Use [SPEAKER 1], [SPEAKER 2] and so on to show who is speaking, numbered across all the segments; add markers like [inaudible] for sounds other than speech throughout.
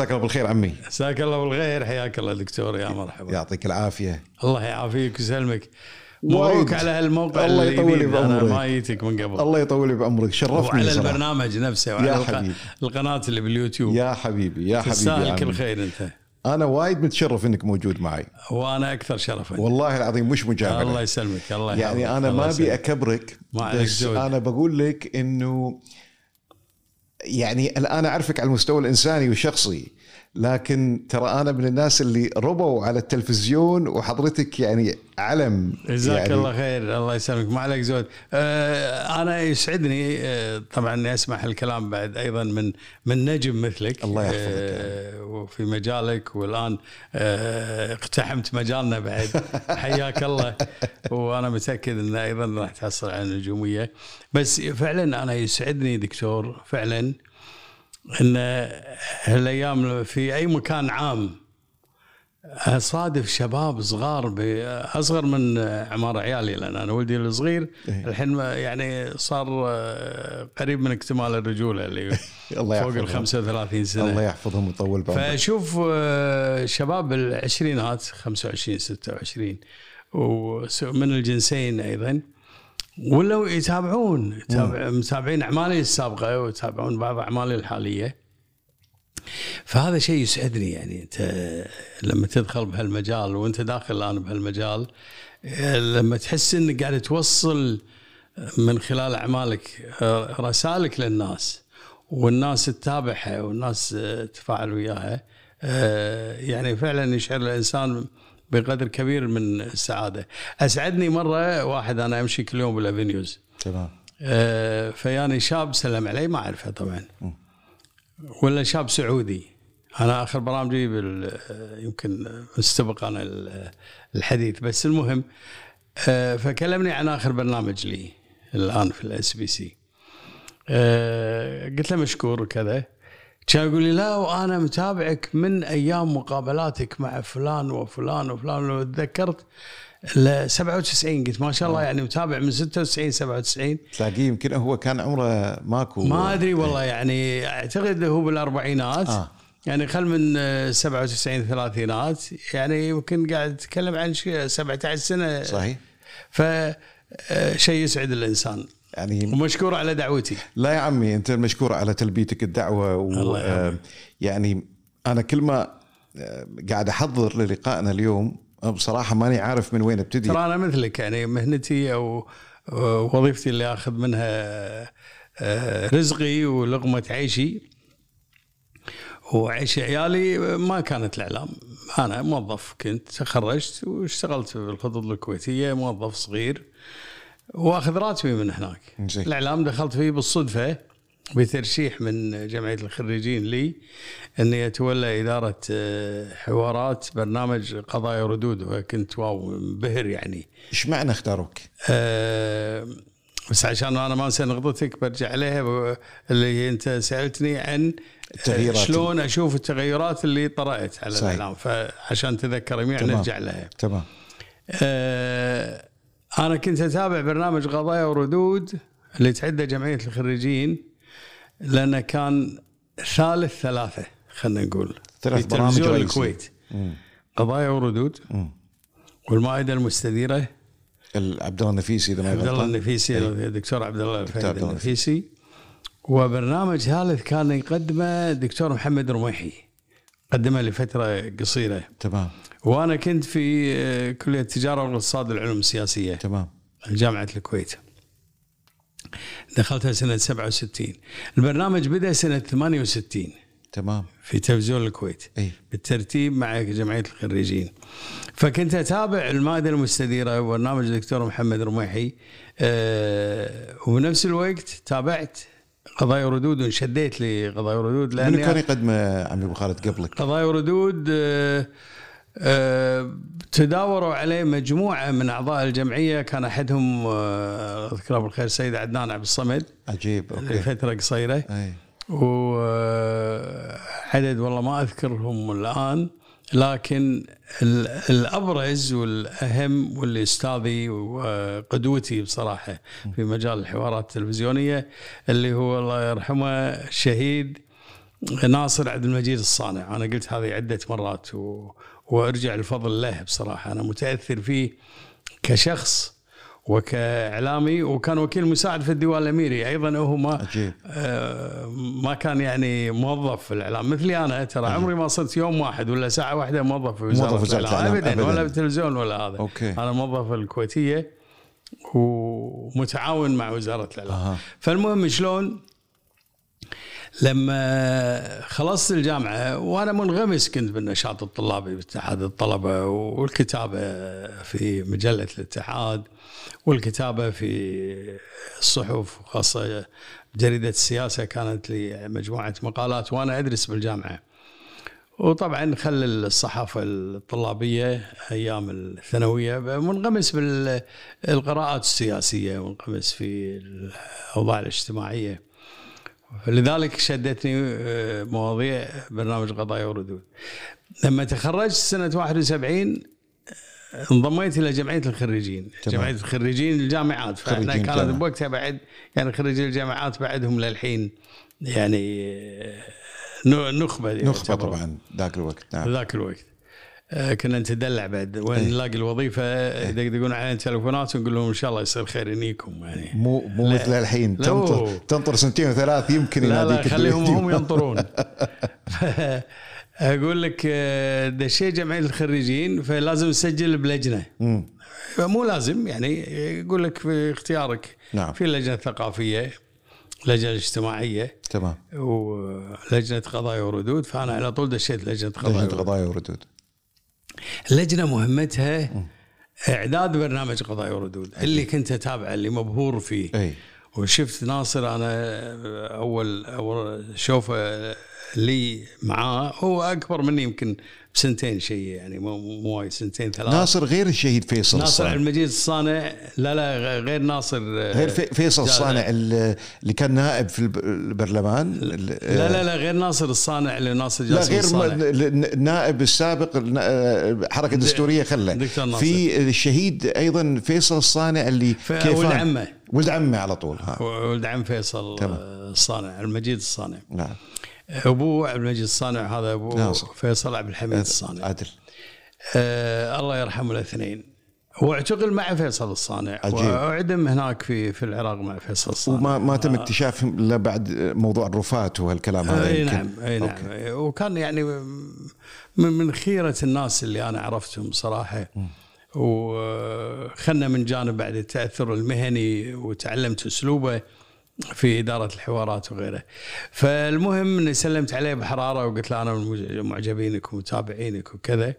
[SPEAKER 1] مساك الله بالخير عمي
[SPEAKER 2] مساك الله بالخير حياك الله دكتور يا مرحبا
[SPEAKER 1] يعطيك العافية
[SPEAKER 2] الله يعافيك ويسلمك. مبروك على هالموقع
[SPEAKER 1] الله يطول بعمرك.
[SPEAKER 2] ما جيتك من قبل
[SPEAKER 1] الله يطول بعمرك شرفتني
[SPEAKER 2] وعلى
[SPEAKER 1] صراحة.
[SPEAKER 2] البرنامج نفسه وعلى
[SPEAKER 1] يا حبيبي.
[SPEAKER 2] القناة اللي باليوتيوب
[SPEAKER 1] يا حبيبي يا حبيبي
[SPEAKER 2] كل. خير أنت
[SPEAKER 1] أنا وايد متشرف إنك موجود معي
[SPEAKER 2] وأنا أكثر شرفا
[SPEAKER 1] والله العظيم مش مجاملة
[SPEAKER 2] الله يسلمك الله
[SPEAKER 1] يعني. أنا
[SPEAKER 2] الله
[SPEAKER 1] ما
[SPEAKER 2] أبي.
[SPEAKER 1] أكبرك
[SPEAKER 2] ما عليك
[SPEAKER 1] بس
[SPEAKER 2] زود.
[SPEAKER 1] أنا بقول لك إنه يعني الآن أعرفك على المستوى الإنساني والشخصي لكن ترى أنا من الناس اللي ربوا على التلفزيون وحضرتك يعني علم.
[SPEAKER 2] جزاك
[SPEAKER 1] يعني
[SPEAKER 2] الله خير الله يسلمك. ما عليك زود. آه أنا يسعدني آه طبعا إني اسمع الكلام بعد أيضا من من نجم مثلك.
[SPEAKER 1] الله يحفظك
[SPEAKER 2] آه وفي مجالك والآن آه اقتحمت مجالنا بعد. [laughs] حياك الله. وأنا متأكد إن أيضا راح تحصل على النجوميه بس فعلا أنا يسعدني دكتور فعلا. إن هالأيام في أي مكان عام اصادف شباب صغار أصغر من اعمار عيالي لأن أنا ولدي الصغير.
[SPEAKER 1] إيه.
[SPEAKER 2] الحين يعني صار آه، قريب من اكتمال الرجولة اللي [laughs]
[SPEAKER 1] الله
[SPEAKER 2] فوق ال
[SPEAKER 1] يحفظهم
[SPEAKER 2] 35 سنة.
[SPEAKER 1] الله يحفظهم ويطول بعمرك
[SPEAKER 2] فاشوف آه، شباب العشرينات 25 26 ومن الجنسين أيضا. ولو يتابعون يتابع متابعين أعمالي السابقة ويتابعون بعض أعمالي الحالية. فهذا شيء يسعدني يعني. أنت لما تدخل بهالمجال وأنت داخل الآن بهالمجال لما تحس إنك قاعد توصل من خلال أعمالك رسائلك للناس والناس تتابعها والناس تتفاعل وياها يعني فعلا يشعر الإنسان بقدر كبير من السعادة. أسعدني مرة واحد أنا أمشي كل يوم بال Avenues
[SPEAKER 1] تمام.
[SPEAKER 2] آه، فياني شاب سلم علي ما أعرفه طبعا. ولا شاب سعودي. أنا آخر برامجي بال آه، يمكن مستبق أنا ال- الحديث. بس المهم آه، فكلمني عن آخر برنامج لي الآن في ال SBC قلت له مشكور وكذا. كان يقول لي لا وأنا متابعك من أيام مقابلاتك مع فلان وفلان وفلان. وتذكرت ال 97 قلت ما شاء الله يعني متابع من 96 97
[SPEAKER 1] تلاقيه يمكن هو كان عمره ماكو.
[SPEAKER 2] ما أدري والله يعني أعتقد هو بالأربعينات.
[SPEAKER 1] آه.
[SPEAKER 2] آه. يعني خل من آه، 97 ثلاثينات. يعني يمكن قاعد اتكلم عن شيء 17 سنة.
[SPEAKER 1] صحيح.
[SPEAKER 2] ف آه، شيء يسعد الإنسان.
[SPEAKER 1] يعني
[SPEAKER 2] ومشكور على دعوتي.
[SPEAKER 1] لا يا عمي أنت المشكور على تلبيتك الدعوة و. آه، يعني أنا كل ما آه، قاعد أحضر للقائنا اليوم آه، بصراحة ماني عارف من وين أبتدي.
[SPEAKER 2] ترى أنا مثلك يعني مهنتي أو أو وظيفتي اللي أخذ منها آه، رزقي ولقمه عيشي وعيش عيالي ما كانت الإعلام. أنا موظف كنت تخرجت واشتغلت في الخطوط الكويتية موظف صغير. واخذ راتبي من هناك
[SPEAKER 1] زين.
[SPEAKER 2] الإعلام دخلت فيه بالصدفة بترشيح من جمعية الخريجين لي اني اتولى إدارة آه، حوارات برنامج قضايا وردود وكنت واو منبهر يعني
[SPEAKER 1] إيش معنى اختاروك؟
[SPEAKER 2] آه، بس عشان أنا ما أنسى نقطتك برجع عليها اللي أنت سألتني عن
[SPEAKER 1] التغييرات.
[SPEAKER 2] شلون أشوف التغيرات اللي طرأت على
[SPEAKER 1] صحيح.
[SPEAKER 2] الإعلام فعشان تذكر
[SPEAKER 1] تمام.
[SPEAKER 2] نرجع لها.
[SPEAKER 1] تمام
[SPEAKER 2] آه، أنا كنت أتابع برنامج قضايا وردود اللي تعده جمعية الخريجين لأنه كان ثالث ثلاثة خلينا نقول
[SPEAKER 1] ثلاث برامج.
[SPEAKER 2] الكويت. قضايا وردود
[SPEAKER 1] مم.
[SPEAKER 2] والمائدة المستديرة
[SPEAKER 1] ال- عبد الله النفيسي إذا ما
[SPEAKER 2] عبد الله. النفيسي
[SPEAKER 1] إيه.
[SPEAKER 2] الدكتور الفهد
[SPEAKER 1] عبد الله
[SPEAKER 2] النفيسي وبرنامج ثالث كان يقدمه الدكتور محمد رميحي قدمه لفترة قصيرة.
[SPEAKER 1] تمام.
[SPEAKER 2] وأنا كنت في آه، كلية التجاره والاقتصاد والعلوم السياسية.
[SPEAKER 1] تمام.
[SPEAKER 2] جامعة الكويت. دخلتها سنة 67 البرنامج بدأ سنة 68
[SPEAKER 1] تمام.
[SPEAKER 2] في تلفزيون الكويت.
[SPEAKER 1] إي.
[SPEAKER 2] بالترتيب مع جمعية الخريجين. فكنت أتابع المادة المستديرة وبرنامج الدكتور محمد رميحي أه وبنفس الوقت تابعت قضايا وردود وانشديت لقضايا وردود
[SPEAKER 1] منو كان
[SPEAKER 2] لأن
[SPEAKER 1] يقدمه عمي أبو خالد قبلك؟
[SPEAKER 2] قضايا وردود أه أه تداوروا عليه مجموعة من أعضاء الجمعية كان أحدهم آه، أذكره بالخير السيد عدنان عبد الصمد.
[SPEAKER 1] عجيب أوكي.
[SPEAKER 2] لفتره قصيرة.
[SPEAKER 1] أي.
[SPEAKER 2] وعدد والله ما أذكرهم الآن. لكن ال- الأبرز والأهم واللي استاذي وقدوتي بصراحة في مجال الحوارات التلفزيونية اللي هو الله يرحمه الشهيد ناصر عبد المجيد الصانع. أنا قلت هذه عدة مرات و... وأرجع الفضل له بصراحة. أنا متأثر فيه كشخص وكإعلامي وكان وكيل مساعد في الديوان الأميري. أيضا هو ما
[SPEAKER 1] عجيب.
[SPEAKER 2] آه، ما كان يعني موظف في الإعلام. مثلي أنا ترى عمري ما صرت يوم واحد ولا ساعة واحدة موظف في
[SPEAKER 1] وزارة,
[SPEAKER 2] موظف
[SPEAKER 1] الإعلام،
[SPEAKER 2] ابدا
[SPEAKER 1] أبداً.
[SPEAKER 2] ولا بالتلفزيون ولا هذا.
[SPEAKER 1] أوكي.
[SPEAKER 2] أنا موظف الكويتية ومتعاون مع وزارة الإعلام.
[SPEAKER 1] أها.
[SPEAKER 2] فالمهم شلون؟ لما خلصت الجامعة وأنا منغمس كنت بالنشاط الطلابي باتحاد الطلبة والكتابة في مجلة الاتحاد. والكتابة في الصحف خاصة جريدة السياسة كانت لي مجموعة مقالات وأنا أدرس بالجامعة. وطبعا خل الصحافة الطلابية أيام الثانوية منغمس بالقراءات السياسية منغمس في الأوضاع الاجتماعية. فلذلك شدتني آه، مواضيع برنامج قضايا وردود. لما تخرجت سنة 71 انضميت إلى جمعية الخريجين. جمعية الخريجين الجامعات
[SPEAKER 1] فإحنا
[SPEAKER 2] كانت. بوقتها بعد يعني خريجي الجامعات بعدهم للحين يعني آه، نخبة نخبة.
[SPEAKER 1] طبعا ذاك الوقت نعم
[SPEAKER 2] ذاك الوقت آه، كنا نتدلع بعد وين
[SPEAKER 1] إيه.
[SPEAKER 2] نلاقي الوظيفة يدقدقون علينا تليفونات ونقول لهم إن شاء الله يصير خير ينيكم يعني
[SPEAKER 1] مو مو. مثل الحين. تنطر تنطر سنتين وثلاث يمكن
[SPEAKER 2] لا لا خليهم. هم ينطرون [laughs] [laughs] أقول لك آه، دشيت جمعيه الخريجين فلازم نسجل بلجنة.
[SPEAKER 1] مم.
[SPEAKER 2] مو لازم يعني يقول لك في اختيارك.
[SPEAKER 1] نعم.
[SPEAKER 2] في لجنة ثقافية لجنة اجتماعية
[SPEAKER 1] تمام.
[SPEAKER 2] ولجنة قضايا وردود فأنا على طول دشيت لجنة قضايا
[SPEAKER 1] لجنة
[SPEAKER 2] وردود.
[SPEAKER 1] قضايا وردود.
[SPEAKER 2] اللجنه مهمتها إعداد برنامج قضايا وردود. اللي كنت اتابعه اللي مبهور فيه.
[SPEAKER 1] أي.
[SPEAKER 2] وشفت ناصر أنا أول أول شوفه لي معاه هو أكبر مني يمكن بسنتين شيء يعني مو مو وايد سنتين ثلاث
[SPEAKER 1] ناصر غير الشهيد فيصل
[SPEAKER 2] ناصر. عبد المجيد الصانع لا لا غير ناصر
[SPEAKER 1] غير في- فيصل
[SPEAKER 2] لا،
[SPEAKER 1] الصانع اللي كان نائب في الب- البرلمان
[SPEAKER 2] لا لا لا غير ناصر الصانع اللي ناصر
[SPEAKER 1] لا
[SPEAKER 2] جاسم
[SPEAKER 1] غير
[SPEAKER 2] الصانع
[SPEAKER 1] م- النائب السابق النا- حركة دستوريه خله. في الشهيد أيضا فيصل الصانع اللي
[SPEAKER 2] ف-
[SPEAKER 1] كيفان.
[SPEAKER 2] ولد عمه.
[SPEAKER 1] ولد عمه على طول ها
[SPEAKER 2] ولد عم فيصل
[SPEAKER 1] تمام.
[SPEAKER 2] الصانع المجيد الصانع
[SPEAKER 1] نعم
[SPEAKER 2] ابوه عبد المجيد الصانع هذا ابوه
[SPEAKER 1] ناصر.
[SPEAKER 2] فيصل عبد الحميد الصانع.
[SPEAKER 1] عدل
[SPEAKER 2] آه الله يرحم الاثنين. هو اعتقل مع فيصل الصانع.
[SPEAKER 1] عجيب.
[SPEAKER 2] واعدم هناك في في العراق مع فيصل الصانع.
[SPEAKER 1] وما ما تم اكتشاف إلا بعد موضوع الرفات وهالكلام هذا أي.
[SPEAKER 2] نعم أي نعم. وكان يعني من من خيرة الناس اللي أنا عرفتهم صراحة. وخلنا من جانب بعد التأثر المهني وتعلمت أسلوبه. في إدارة الحوارات وغيره. فالمهم إني سلمت عليه بحرارة وقلت له أنا من معجبينك ومتابعينك وكذا.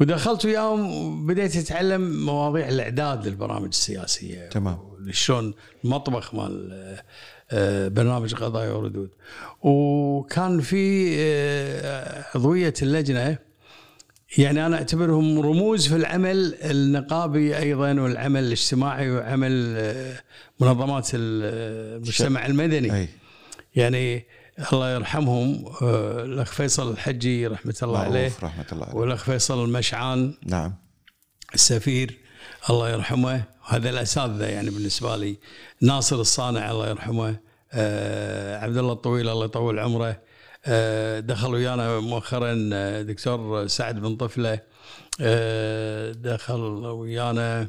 [SPEAKER 2] ودخلت وياهم وبديت أتعلم مواضيع الإعداد للبرامج السياسية
[SPEAKER 1] تمام.
[SPEAKER 2] شلون المطبخ مال آه، برنامج قضايا وردود وكان في آه، عضوية اللجنة يعني أنا أعتبرهم رموز في العمل النقابي أيضا والعمل الاجتماعي وعمل آه، منظمات ال- المجتمع المدني.
[SPEAKER 1] أي.
[SPEAKER 2] يعني الله يرحمهم آه، الأخ فيصل الحجي رحمة الله عليه
[SPEAKER 1] رحمة الله عليه.
[SPEAKER 2] والأخ فيصل المشعان
[SPEAKER 1] نعم.
[SPEAKER 2] السفير الله يرحمه. هذا الأساتذة يعني بالنسبة لي ناصر الصانع الله يرحمه آه عبد الله الطويل الله يطول عمره آه دخل ويانا مؤخرا آه، دكتور سعد بن طفلة آه دخل ويانا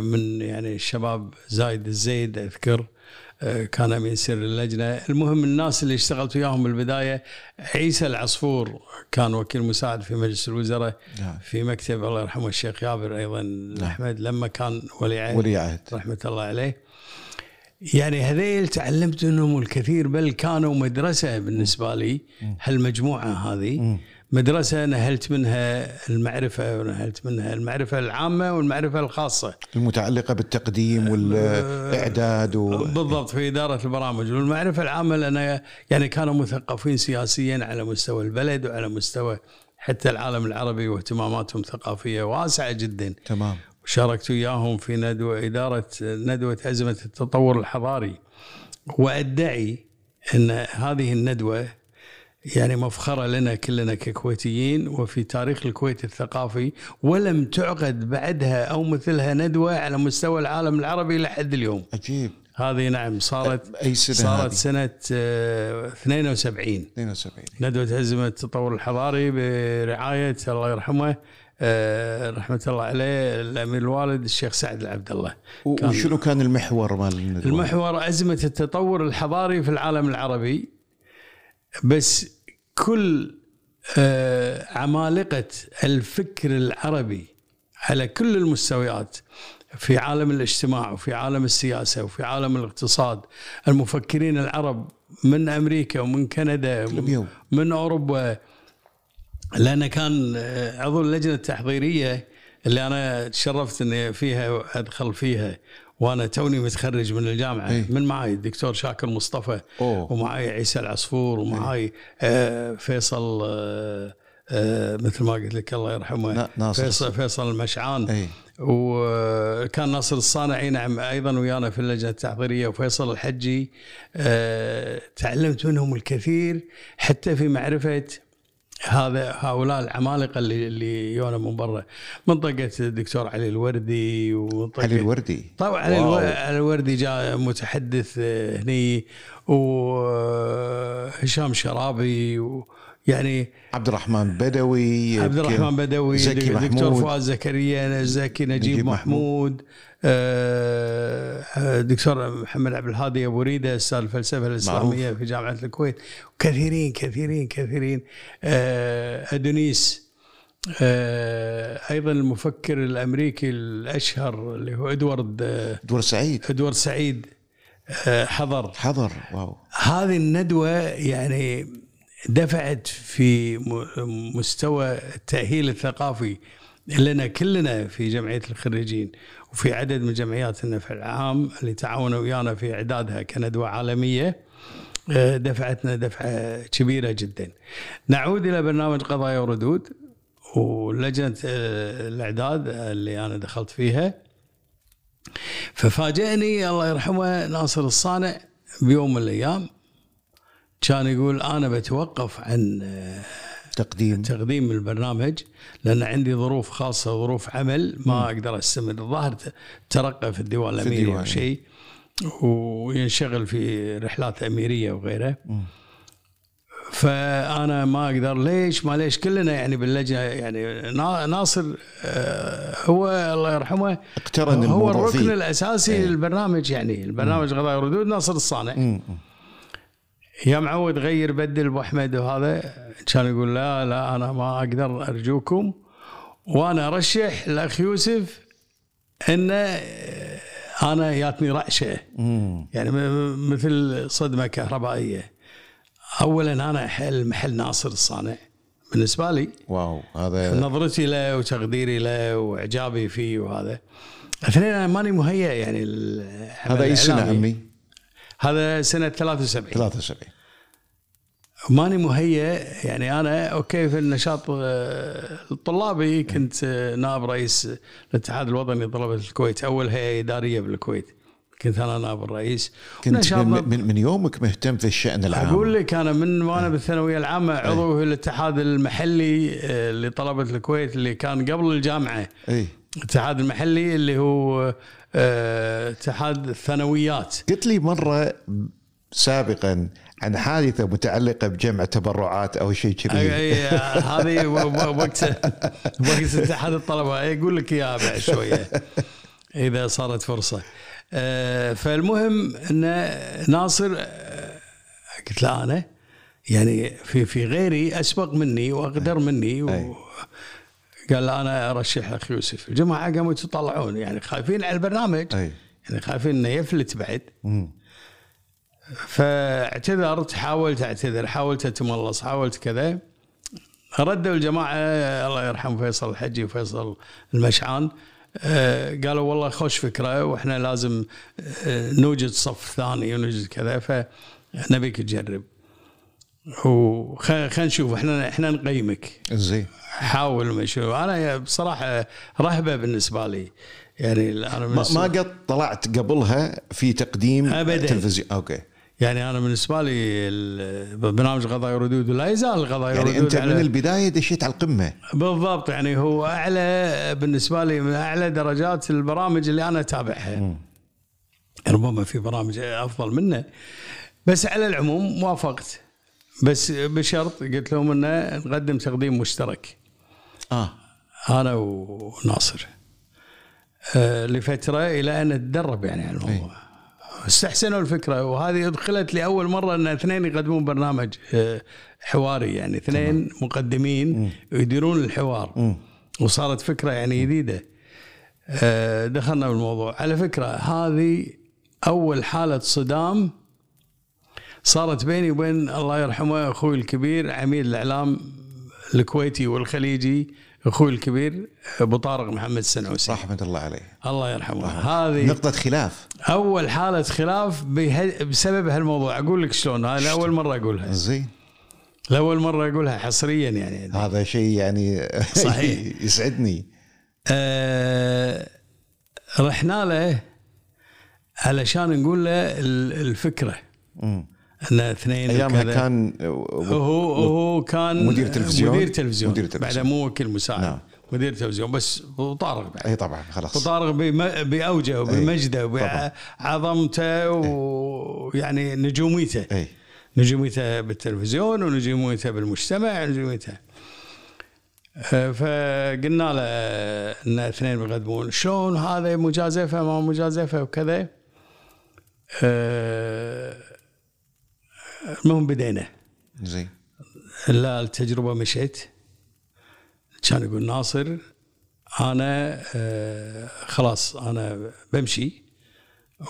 [SPEAKER 2] من يعني الشباب زايد الزيد أذكر آه، كان أمين سر اللجنة، المهم الناس اللي اشتغلت وياهم بالبداية عيسى العصفور كان وكيل مساعد في مجلس الوزراء
[SPEAKER 1] نعم.
[SPEAKER 2] في مكتب الله يرحمه الشيخ يابر أيضا احمد لما كان ولي عهد
[SPEAKER 1] ولي عهد.
[SPEAKER 2] رحمة الله عليه. يعني هذيل تعلمت منهم الكثير بل كانوا مدرسة بالنسبة لي هالمجموعة هذه. مدرسة نهلت منها المعرفة ونهلت منها المعرفة العامة والمعرفة الخاصة.
[SPEAKER 1] المتعلقة بالتقديم والإعداد و...
[SPEAKER 2] بالضبط في إدارة البرامج. والمعرفة العامة لأن يعني كانوا مثقفين سياسيا على مستوى البلد وعلى مستوى حتى العالم العربي واهتماماتهم ثقافية واسعة جدا.
[SPEAKER 1] تمام.
[SPEAKER 2] وشاركت وياهم في ندوة إدارة ندوة ازمه التطور الحضاري. وأدعي إن هذه الندوة يعني مفخرة لنا كلنا ككويتيين وفي تاريخ الكويت الثقافي ولم تعقد بعدها أو مثلها ندوة على مستوى العالم العربي لحد اليوم.
[SPEAKER 1] عجيب
[SPEAKER 2] هذه نعم صارت
[SPEAKER 1] أي سنة
[SPEAKER 2] صارت
[SPEAKER 1] هذه؟
[SPEAKER 2] سنة آه، 72
[SPEAKER 1] 72
[SPEAKER 2] ندوة ازمه التطور الحضاري برعاية الله يرحمه آه، رحمة الله عليه الأمير الوالد الشيخ سعد العبد الله كان-
[SPEAKER 1] وشنو كان المحور مال؟
[SPEAKER 2] المحور أزمة التطور الحضاري في العالم العربي بس كل آه، عمالقة الفكر العربي على كل المستويات في عالم الاجتماع وفي عالم السياسة وفي عالم الاقتصاد المفكرين العرب من أمريكا ومن كندا
[SPEAKER 1] كلهم يوم.
[SPEAKER 2] من أوروبا لأن كان آه، عضو اللجنة التحضيرية اللي أنا تشرفت أني فيها أدخل فيها وأنا توني متخرج من الجامعة.
[SPEAKER 1] إيه.
[SPEAKER 2] من معي الدكتور شاكر مصطفى.
[SPEAKER 1] أوه.
[SPEAKER 2] ومعي عيسى العصفور. ومعي آه، فيصل آه، آه، مثل ما قلت لك الله يرحمه.
[SPEAKER 1] نا- ناصر.
[SPEAKER 2] فيصل فيصل المشعان.
[SPEAKER 1] اي
[SPEAKER 2] وكان ناصر الصانعي نعم أيضا ويانا في اللجنة التحضيريه وفيصل الحجي آه، تعلمت منهم الكثير حتى في معرفة هذا هؤلاء العمالقة اللي اللي يونا من برا. منطقه الدكتور علي الوردي ومنطقه
[SPEAKER 1] علي الوردي.
[SPEAKER 2] طبعا علي الوردي جاء متحدث آه، هني وهشام شرابي ويعني
[SPEAKER 1] عبد الرحمن بدوي
[SPEAKER 2] عبد الرحمن بدوي
[SPEAKER 1] زكي
[SPEAKER 2] دكتور
[SPEAKER 1] محمود.
[SPEAKER 2] فؤاد زكريا زكي نجيب,
[SPEAKER 1] نجيب
[SPEAKER 2] محمود. آه، دكتور محمد عبد الهادي أبو ريدة أستاذ الفلسفة الإسلامية في جامعة الكويت. وكثيرين كثيرين كثيرين. آه، أدونيس. آه، أيضا المفكر الأمريكي الأشهر اللي هو إدوارد آه،
[SPEAKER 1] دور سعيد.
[SPEAKER 2] إدوارد سعيد. آه، حضر.
[SPEAKER 1] حضر واو.
[SPEAKER 2] هذه الندوة يعني دفعت في مستوى التأهيل الثقافي لنا كلنا في جمعية الخريجين. وفي عدد من جمعيات النفع العام اللي تعاونوا ويانا في إعدادها كندوة عالمية آه، دفعتنا دفعة كبيرة جدا. نعود إلى برنامج قضايا وردود ولجنة آه، الإعداد اللي أنا دخلت فيها. ففاجأني الله يرحمه ناصر الصانع بيوم من الأيام كان يقول أنا بتوقف عن آه،
[SPEAKER 1] تقديم؟
[SPEAKER 2] تقديم البرنامج لأن عندي ظروف خاصة ظروف عمل ما أقدر أستمر الظاهر ت- ترقى في الديوان أو
[SPEAKER 1] الديوان.
[SPEAKER 2] شيء وينشغل في رحلات أميرية وغيره. فأنا ما أقدر. ليش؟ ما ليش؟ كلنا يعني باللجنة يعني نا- ناصر آه، هو الله يرحمه
[SPEAKER 1] اقترن
[SPEAKER 2] هو الركن
[SPEAKER 1] فيه.
[SPEAKER 2] الأساسي
[SPEAKER 1] إيه.
[SPEAKER 2] للبرنامج يعني. البرنامج قضايا وردود ناصر الصانع.
[SPEAKER 1] مم.
[SPEAKER 2] يا معود غير بدل أبو أحمد وهذا كان يقول لا لا أنا ما أقدر أرجوكم وأنا أرشح الاخ يوسف انه آه، أنا ياتني رعشه. يعني مثل صدمة كهربائية اولا أنا أحل محل ناصر الصانع بالنسبة لي
[SPEAKER 1] واو هذا
[SPEAKER 2] نظرتي له وتقديري له وإعجابي فيه وهذا اثنين أنا ماني مهيئ يعني
[SPEAKER 1] هذا اي سنه. عمي؟
[SPEAKER 2] هذا سنة 73
[SPEAKER 1] 73
[SPEAKER 2] ماني مهيئ يعني أنا okay في النشاط آه، الطلابي كنت آه، نائب رئيس الاتحاد الوطني لطلبة الكويت أول هيئة إدارية بالكويت. كنت أنا نائب الرئيس.
[SPEAKER 1] كنت من, من, من يومك مهتم في الشأن العام.
[SPEAKER 2] أقول لك أنا من وأنا بالثانوية العامة عضو في الاتحاد المحلي آه، لطلبة الكويت اللي كان قبل الجامعة.
[SPEAKER 1] اي
[SPEAKER 2] الاتحاد المحلي اللي هو آه، اتحاد الثانويات.
[SPEAKER 1] قلت لي مرة سابقا عن حادثة متعلقة بجمع تبرعات أو شيء كذي.
[SPEAKER 2] أي- هذه [laughs] و- و- وقت وقت اتحاد الطلبة. يقول لك إياها بعد شوية إذا صارت فرصة. آه، فالمهم إن ناصر آه، قلت له أنا يعني في في غيري أسبق مني وأقدر مني و. قال أنا أرشح اخ يوسف. الجماعة قاموا يتطلعون يعني خايفين على البرنامج
[SPEAKER 1] أي.
[SPEAKER 2] يعني خايفين إنه يفلت بعد.
[SPEAKER 1] مم.
[SPEAKER 2] فاعتذرت حاولت أعتذر حاولت أتملص حاولت كذا. ردوا الجماعة الله يرحم فيصل الحجي وفيصل المشعان. آه، قالوا والله خوش فكرة وإحنا لازم آه، نوجد صف ثاني ونوجد كذا فنبيك تجرب. وخلينا نشوف إحنا إحنا نقيمك.
[SPEAKER 1] زين.
[SPEAKER 2] حاول ما شو أنا بصراحة رهبة بالنسبة لي. يعني أنا
[SPEAKER 1] ما, ما قد طلعت قبلها في تقديم
[SPEAKER 2] أبداً.
[SPEAKER 1] تلفزيون okay.
[SPEAKER 2] يعني أنا بالنسبة لي برنامج قضايا وردود ولا يزال قضايا
[SPEAKER 1] يعني
[SPEAKER 2] وردود أنت
[SPEAKER 1] من البداية دشيت على القمة.
[SPEAKER 2] بالضبط يعني هو أعلى بالنسبة لي من أعلى درجات البرامج اللي أنا أتابعها. ربما في برامج أفضل منه. بس على العموم وافقت. بس بشرط قلت لهم إنه نقدم تقديم مشترك.
[SPEAKER 1] آه.
[SPEAKER 2] أنا وناصر. آه، لفترة إلى أن اتدرب يعني على الموضوع. استحسنوا الفكرة وهذه أدخلت لأول مرة إن اثنين يقدمون برنامج آه، حواري يعني. اثنين مقدمين يديرون الحوار.
[SPEAKER 1] مم.
[SPEAKER 2] وصارت فكرة يعني جديدة. آه، دخلنا بالموضوع على فكرة هذه أول حالة صدام صارت بيني وبين الله يرحمه أخوي الكبير عميد الإعلام الكويتي والخليجي أخوي الكبير أبو طارق محمد السنعوسي
[SPEAKER 1] رحمة الله عليه.
[SPEAKER 2] الله يرحمه. هذه
[SPEAKER 1] نقطة خلاف.
[SPEAKER 2] أول حالة خلاف بسبب هالموضوع. أقول لك شلون؟ هذا اول مرة أقولها.
[SPEAKER 1] زين.
[SPEAKER 2] لأول مرة أقولها حصريا يعني.
[SPEAKER 1] هذا شيء يعني [laughs]
[SPEAKER 2] صحيح.
[SPEAKER 1] يسعدني.
[SPEAKER 2] آه رحنا له علشان نقول له ال- الفكرة.
[SPEAKER 1] مم.
[SPEAKER 2] أن اثنين
[SPEAKER 1] أيامها
[SPEAKER 2] وكذا.
[SPEAKER 1] كان
[SPEAKER 2] هو هو كان
[SPEAKER 1] مدير تلفزيون؟
[SPEAKER 2] مدير تلفزيون.
[SPEAKER 1] مدير تلفزيون.
[SPEAKER 2] بعد مو وكيل مساعد.
[SPEAKER 1] نعم.
[SPEAKER 2] مدير تلفزيون. بس وطارق بعد.
[SPEAKER 1] أي طبعا خلاص.
[SPEAKER 2] وطارق بأوجه وبمجده وبعظمته ويعني نجوميته.
[SPEAKER 1] أي.
[SPEAKER 2] نجوميته بالتلفزيون ونجوميته بالمجتمع ونجوميته. آه، فقلنا له أن اثنين بيقدمون. شلون هذا مجازفة ما مجازفة وكذا. آه، المهم بدينا؟
[SPEAKER 1] زين.
[SPEAKER 2] لا التجربة مشيت. كان يقول ناصر أنا آه، خلاص أنا بمشي.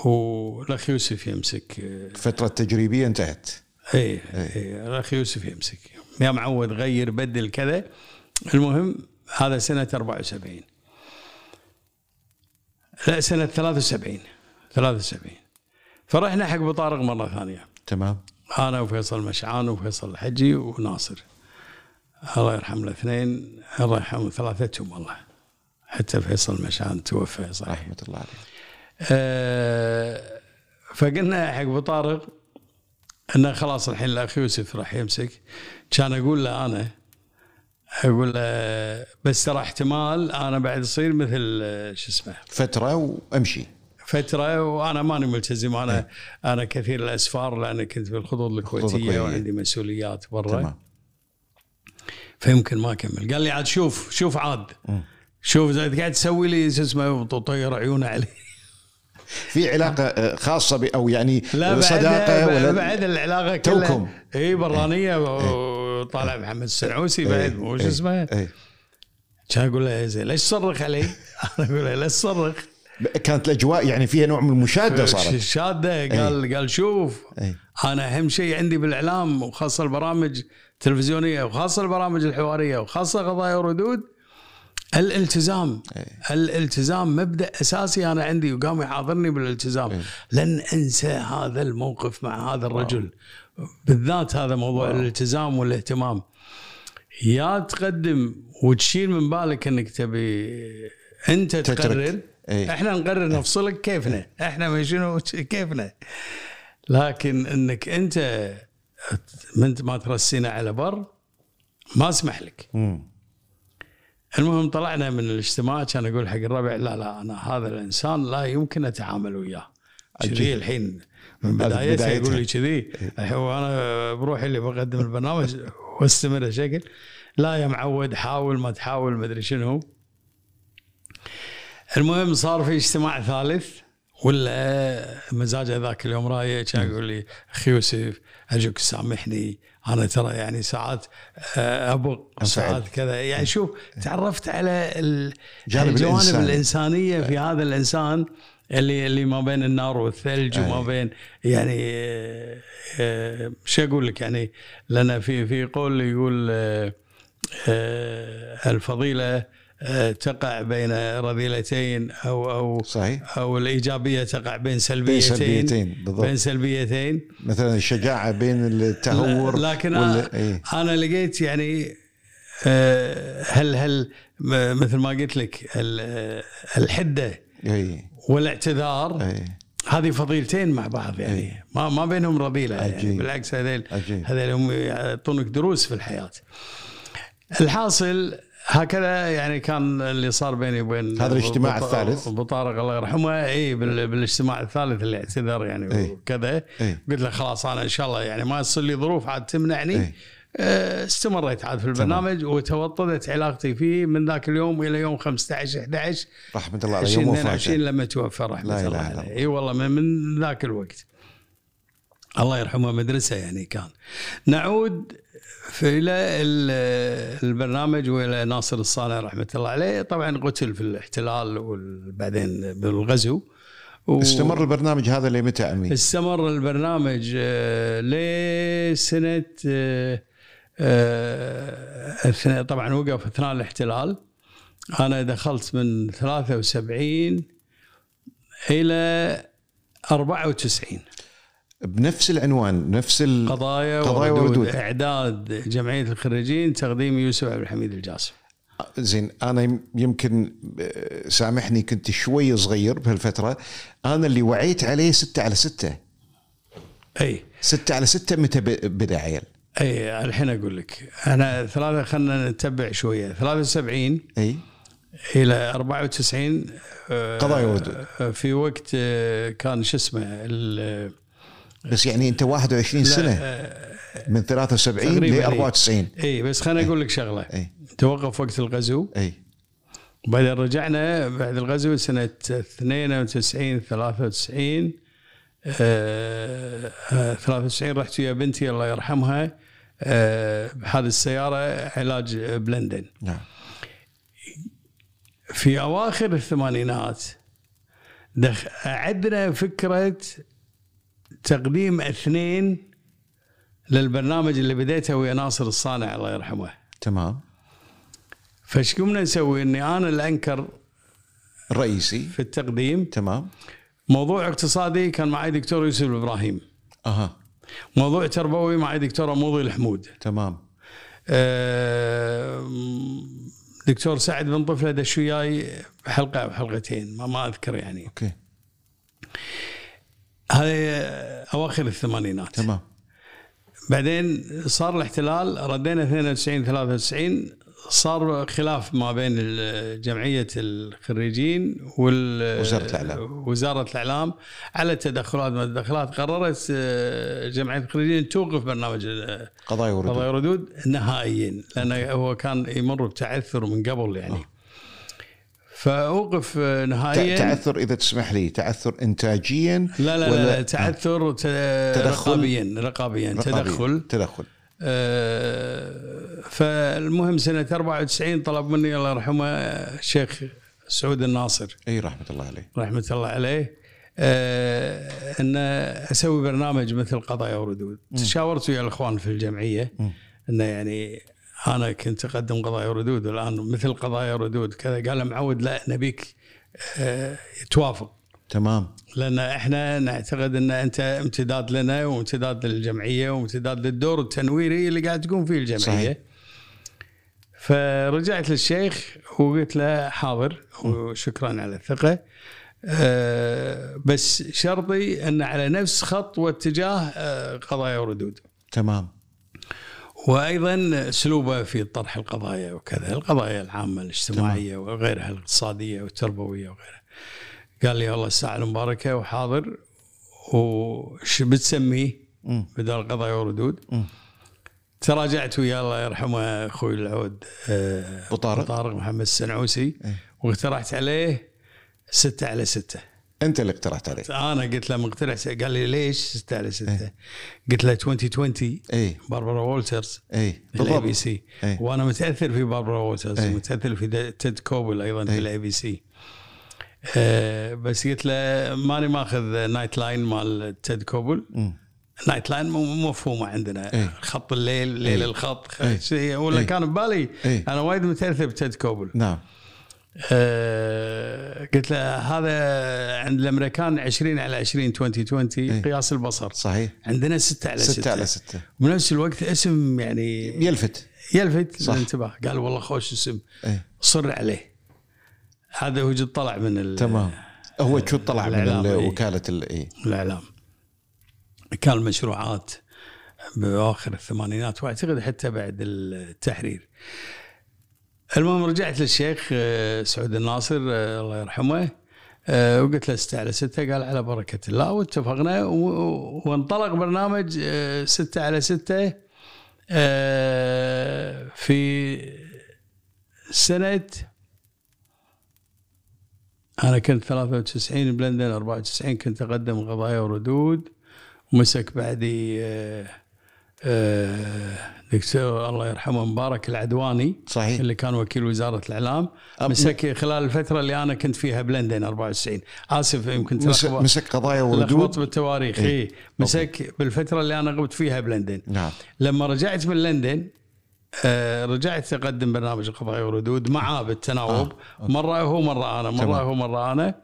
[SPEAKER 2] والأخ يوسف يمسك آه،
[SPEAKER 1] الفترة التجريبيه انتهت.
[SPEAKER 2] اي اي الأخ يوسف يمسك. يا معود غير بدل كذا. المهم هذا سنة 74 لا سنة 73 73 فرحنا حق ابو طارق مرة ثانية.
[SPEAKER 1] تمام.
[SPEAKER 2] أنا وفيصل مشعان وفيصل الحجي وناصر. الله يرحم الاثنين الله يرحم ثلاثتهم والله. حتى فيصل مشعان توفى صحيح
[SPEAKER 1] رحمة الله عليه
[SPEAKER 2] آه، فقلنا حق أبو طارق إنه خلاص الحين الاخ يوسف راح يمسك. كان أقول له أنا أقول له بس ترى احتمال أنا بعد يصير مثل آه، شو اسمه؟
[SPEAKER 1] فترة وأمشي.
[SPEAKER 2] فترة وأنا ماني ملتزم. أنا أنا كثير الأسفار لأن كنت بالخطوط الكويتية
[SPEAKER 1] الكويتية.
[SPEAKER 2] وعندي مسؤوليات برا. فيمكن ما أكمل. قال لي عاد شوف شوف عاد. شوف إذا قاعد تسوي لي شو اسمه طير عيونه علي. [laughs]
[SPEAKER 1] في علاقة آه، خاصة ب أو يعني
[SPEAKER 2] لا بعد
[SPEAKER 1] صداقة
[SPEAKER 2] ولا
[SPEAKER 1] ولا
[SPEAKER 2] بعد العلاقة كلها.
[SPEAKER 1] توكم.
[SPEAKER 2] اي برانية وطالع محمد السنعوسي بعد مو شو اسمه؟
[SPEAKER 1] إيه.
[SPEAKER 2] كان أقول له ليش تصرخ علي؟ [laughs] أنا أقول له ليش تصرخ؟
[SPEAKER 1] كانت الأجواء يعني فيها نوع من المشادة صارت.
[SPEAKER 2] شادة قال قال شوف
[SPEAKER 1] إيه.
[SPEAKER 2] أنا أهم شيء عندي بالإعلام وخاصة البرامج التلفزيونية وخاصة البرامج الحوارية وخاصة قضايا وردود الالتزام. الالتزام مبدأ أساسي أنا عندي وقام يحاضرني بالالتزام. لن أنسى هذا الموقف مع هذا الرجل. بالذات هذا موضوع الالتزام والاهتمام. يا تقدم وتشيل من بالك إنك تبي أنت
[SPEAKER 1] تترك.
[SPEAKER 2] تقرر
[SPEAKER 1] إيه.
[SPEAKER 2] إحنا نقرر نفصلك كيفنا. إحنا ما شنو كيفنا. لكن إنك أنت من ما ترسينا على بر ما أسمح لك.
[SPEAKER 1] مم.
[SPEAKER 2] المهم طلعنا من الاجتماع كان أقول حق الربع لا لا أنا هذا الإنسان لا يمكن أتعامل وياه. كذي الحين من
[SPEAKER 1] بدايتها.
[SPEAKER 2] يقول لي كذي الحين وأنا بروحي اللي بقدم البرنامج واستمر شكل. لا يا معود حاول ما تحاول ما أدري شنو. المهم صار في اجتماع ثالث ولا مزاجه ذاك اليوم رايق كان يقول لي أخي يوسف ارجوك سامحني أنا ترى يعني ساعات آه، ابق ساعات كذا. يعني شوف تعرفت على ال-
[SPEAKER 1] جانب
[SPEAKER 2] الجوانب. الإنسانية في هذا الإنسان اللي اللي ما بين النار والثلج وما بين يعني آه، آه، شو أقول لك يعني لأن في في قول يقول الفضيلة تقع بين رذيلتين أو أو
[SPEAKER 1] صحيح
[SPEAKER 2] أو الإيجابية تقع بين سلبيتين
[SPEAKER 1] سلبيتين، بالضبط.
[SPEAKER 2] بين سلبيتين
[SPEAKER 1] مثلا الشجاعة بين التهور
[SPEAKER 2] لكن
[SPEAKER 1] ولا
[SPEAKER 2] أنا-
[SPEAKER 1] إيه.
[SPEAKER 2] أنا لقيت يعني آه، هل هل مثل ما قلت لك ال- آه، الحدة
[SPEAKER 1] اي
[SPEAKER 2] والاعتذار
[SPEAKER 1] اي
[SPEAKER 2] هذه فضيلتين مع بعض يعني ما ما بينهم رذيلة يعني. بالعكس هذيل. هذيل هم يعطونك دروس في الحياة الحاصل هكذا يعني كان اللي صار بيني وبين
[SPEAKER 1] هذا الاجتماع الثالث؟
[SPEAKER 2] ابو طارق الله يرحمه إي بال- بالاجتماع الثالث اللي اعتذر يعني
[SPEAKER 1] إي.
[SPEAKER 2] وكذا
[SPEAKER 1] إي.
[SPEAKER 2] قلت له خلاص أنا إن شاء الله يعني ما يصير لي ظروف عاد تمنعني
[SPEAKER 1] إي.
[SPEAKER 2] آه، استمريت عاد في البرنامج وتوطدت علاقتي فيه من ذاك اليوم إلى يوم 15 11
[SPEAKER 1] رحمة الله عليه يوم
[SPEAKER 2] 2022
[SPEAKER 1] وفاته
[SPEAKER 2] لما توفى رحمة
[SPEAKER 1] لا
[SPEAKER 2] الله عليه. إي والله من, من ذاك الوقت الله يرحمه مدرسة يعني كان نعود ال- البرنامج وإلى ناصر الصانع رحمة الله عليه. طبعا قتل في الاحتلال وبعدين بالغزو. و-
[SPEAKER 1] استمر البرنامج هذا لمتى عمي؟
[SPEAKER 2] استمر البرنامج آه، لسنة آه، آه، أثناء- طبعا وقف اثناء الاحتلال. أنا دخلت من 73 إلى 94
[SPEAKER 1] بنفس العنوان نفس ال...
[SPEAKER 2] قضايا, وردود,
[SPEAKER 1] وردود.
[SPEAKER 2] إعداد جمعية الخريجين تقديم يوسف عبد الحميد الجاسم.
[SPEAKER 1] زين أنا يم- يمكن سامحني كنت شوي صغير بهالفترة. أنا اللي وعيت عليه ستة على ستة.
[SPEAKER 2] أي.
[SPEAKER 1] ستة على ستة متى بدأ عيل؟
[SPEAKER 2] أي الحين أقول لك. أنا ثلاثة خلينا نتبع شوية. 73
[SPEAKER 1] أي.
[SPEAKER 2] إلى 94 آه،
[SPEAKER 1] قضايا وردود.
[SPEAKER 2] في وقت كان شو اسمه
[SPEAKER 1] بس يعني انت 21
[SPEAKER 2] لا،
[SPEAKER 1] سنة.
[SPEAKER 2] آه،
[SPEAKER 1] من 73
[SPEAKER 2] تقريباً
[SPEAKER 1] ل
[SPEAKER 2] إي.
[SPEAKER 1] 94
[SPEAKER 2] اي بس خليني أقول لك شغلة.
[SPEAKER 1] اي
[SPEAKER 2] توقف وقت الغزو.
[SPEAKER 1] اي
[SPEAKER 2] وبعدين رجعنا بعد الغزو سنة 92 93 آه، آه، 93 رحت ويا بنتي الله يرحمها. آه، بحادث سياره علاج بلندن.
[SPEAKER 1] نعم.
[SPEAKER 2] في أواخر الثمانينات دخ... عندنا فكرة تقديم اثنين للبرنامج اللي بديته ويا ناصر الصانع الله يرحمه.
[SPEAKER 1] تمام.
[SPEAKER 2] فايش قمنا نسوي؟ إني أنا الأنكر
[SPEAKER 1] الرئيسي.
[SPEAKER 2] في التقديم.
[SPEAKER 1] تمام.
[SPEAKER 2] موضوع اقتصادي كان معي دكتور يوسف الابراهيم
[SPEAKER 1] أها.
[SPEAKER 2] موضوع تربوي معي دكتور موضي الحمود.
[SPEAKER 1] تمام.
[SPEAKER 2] آه، دكتور سعد بن طفلة دش وياي حلقة أو حلقتين ما, ما أذكر يعني.
[SPEAKER 1] أوكي.
[SPEAKER 2] هذه أواخر الثمانينات.
[SPEAKER 1] تمام.
[SPEAKER 2] بعدين صار الاحتلال ردينا 92 93 صار خلاف ما بين جمعية الخريجين وال
[SPEAKER 1] وزارة الإعلام.
[SPEAKER 2] وزارة الإعلام على التدخلات. ما التدخلات قررت آه، جمعية الخريجين توقف برنامج آه،
[SPEAKER 1] قضايا وردود.
[SPEAKER 2] قضايا ردود نهائيا لأنه هو كان يمر بتعثر من قبل يعني. فأوقف آه، نهائيا.
[SPEAKER 1] تعثر إذا تسمح لي تعثر انتاجيا
[SPEAKER 2] لا لا,
[SPEAKER 1] ولا-
[SPEAKER 2] لا تعثر
[SPEAKER 1] تدخل؟
[SPEAKER 2] رقابيا رقابيا
[SPEAKER 1] رقابياً.
[SPEAKER 2] تدخل.
[SPEAKER 1] تدخل.
[SPEAKER 2] آه، فالمهم سنة 94 طلب مني الله يرحمه الشيخ سعود الناصر.
[SPEAKER 1] إي رحمة الله عليه.
[SPEAKER 2] رحمة الله عليه. آه، أن أسوي برنامج مثل قضايا وردود. تشاورت ويا الأخوان في
[SPEAKER 1] الجمعية.
[SPEAKER 2] أنه يعني أنا كنت أقدم قضايا وردود والآن مثل قضايا وردود كذا قال معود لا نبيك آه، توافق
[SPEAKER 1] تمام
[SPEAKER 2] لأن إحنا نعتقد أن أنت امتداد لنا وامتداد للجمعية وامتداد للدور التنويري اللي قاعد تقوم فيه الجمعية.
[SPEAKER 1] صحيح.
[SPEAKER 2] فرجعت للشيخ وقلت له حاضر وشكرا على الثقة. أه بس شرطي أن على نفس خط واتجاه أه قضايا وردود.
[SPEAKER 1] تمام
[SPEAKER 2] وأيضا أسلوبه في طرح القضايا وكذا، القضايا العامة الاجتماعية وغيرها الاقتصادية والتربوية وغيرها. قال لي والله الساعة المباركه وحاضر وش بتسميه. بدل قضايا وردود
[SPEAKER 1] مم.
[SPEAKER 2] تراجعت ويا الله يرحمه أخوي العود آه،
[SPEAKER 1] أبو طارق.
[SPEAKER 2] طارق محمد السنعوسي
[SPEAKER 1] إيه.
[SPEAKER 2] واقترحت عليه ستة على ستة
[SPEAKER 1] أنت اللي اقترحت عليه
[SPEAKER 2] أنا قلت له مقترح قال لي ليش ستة على ستة قلت له 20/20
[SPEAKER 1] اي
[SPEAKER 2] باربرا وولترز
[SPEAKER 1] اي
[SPEAKER 2] في ال ABC
[SPEAKER 1] إيه.
[SPEAKER 2] وأنا متأثر في باربرا وولترز
[SPEAKER 1] إيه.
[SPEAKER 2] متأثر في تيد كوبل أيضا في
[SPEAKER 1] إيه.
[SPEAKER 2] ال ABC آه، بس قلت له ماني ماخذ Nightline مال تيد كوبل. Nightline مو مفهومة عندنا
[SPEAKER 1] إيه.
[SPEAKER 2] خط الليل ليل
[SPEAKER 1] إيه.
[SPEAKER 2] الخط. شيء ولا
[SPEAKER 1] إيه.
[SPEAKER 2] كان ببالي
[SPEAKER 1] إيه.
[SPEAKER 2] أنا وايد متأثر بتيد كوبل
[SPEAKER 1] نعم
[SPEAKER 2] آه قلت له هذا عند الأمريكان 20 على 20 2020
[SPEAKER 1] إيه.
[SPEAKER 2] قياس البصر.
[SPEAKER 1] صحيح.
[SPEAKER 2] عندنا 6 على 6
[SPEAKER 1] ستة على ستة.
[SPEAKER 2] بنفس الوقت اسم يعني
[SPEAKER 1] يلفت.
[SPEAKER 2] يلفت. الانتباه. قال والله خوش اسم.
[SPEAKER 1] اي
[SPEAKER 2] صر عليه. هذا هو جد طلع من
[SPEAKER 1] تمام. هو شو طلع من
[SPEAKER 2] إيه.
[SPEAKER 1] وكالة ال اي
[SPEAKER 2] الإعلام. كان مشروعات بأواخر الثمانينات وأعتقد حتى بعد التحرير. المهم رجعت للشيخ آه، سعود الناصر آه، الله يرحمه آه، وقلت له ستة على ستة قال على بركة الله واتفقنا وانطلق برنامج ستة على ستة في سنة أنا كنت 93 بلندن 94 كنت أقدم قضايا وردود ومسك بعدي آه، آه، دكتور الله يرحمه مبارك العدواني
[SPEAKER 1] صحيح.
[SPEAKER 2] اللي كان وكيل وزارة
[SPEAKER 1] الإعلام.
[SPEAKER 2] مسك خلال الفترة اللي أنا كنت فيها بلندن 94 آسف يمكن
[SPEAKER 1] مسك, مسك قضايا وردود
[SPEAKER 2] بالتواريخ.
[SPEAKER 1] إيه.
[SPEAKER 2] اي مسك بالفترة اللي أنا غبت فيها بلندن.
[SPEAKER 1] نعم.
[SPEAKER 2] لما رجعت من لندن آه، رجعت أقدم برنامج قضايا وردود معاه بالتناوب.
[SPEAKER 1] آه،
[SPEAKER 2] مرة هو مرة أنا. مرة
[SPEAKER 1] تمام.
[SPEAKER 2] هو مرة أنا.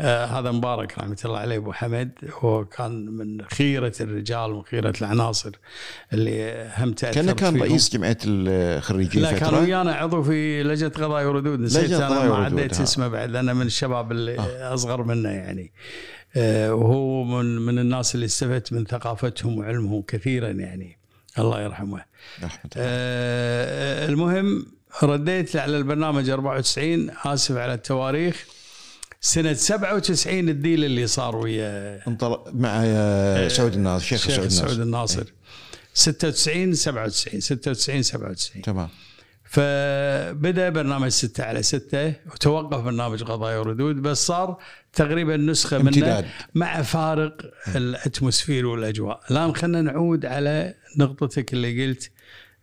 [SPEAKER 2] آه هذا مبارك رحمة الله عليه أبو حمد هو كان من خيرة الرجال وخيره العناصر اللي هم تأثرت
[SPEAKER 1] كان كان. رئيس جمعية الخريجين
[SPEAKER 2] لا كان ويانا عضو في لجنة قضايا وردود نسيت
[SPEAKER 1] أنا
[SPEAKER 2] ما عديت. اسمه بعد أنا من الشباب اللي أصغر منه يعني. آه، وهو من من الناس اللي استفدت من ثقافتهم وعلمهم كثيرا يعني. الله يرحمه. آه، المهم رديت على البرنامج 94 آسف على التواريخ. سنة 97 الديل اللي صار ويا
[SPEAKER 1] انطلق مع آه، سعود الناصر الشيخ سعود
[SPEAKER 2] سعود
[SPEAKER 1] الناصر.
[SPEAKER 2] الناصر 96 97 96 97
[SPEAKER 1] تمام.
[SPEAKER 2] فبدأ برنامج ستة على ستة وتوقف برنامج قضايا وردود بس صار تقريبا نسخة منه
[SPEAKER 1] امتداد.
[SPEAKER 2] مع فارق الاتموسفير والأجواء. الآن خلينا نعود على نقطتك اللي قلت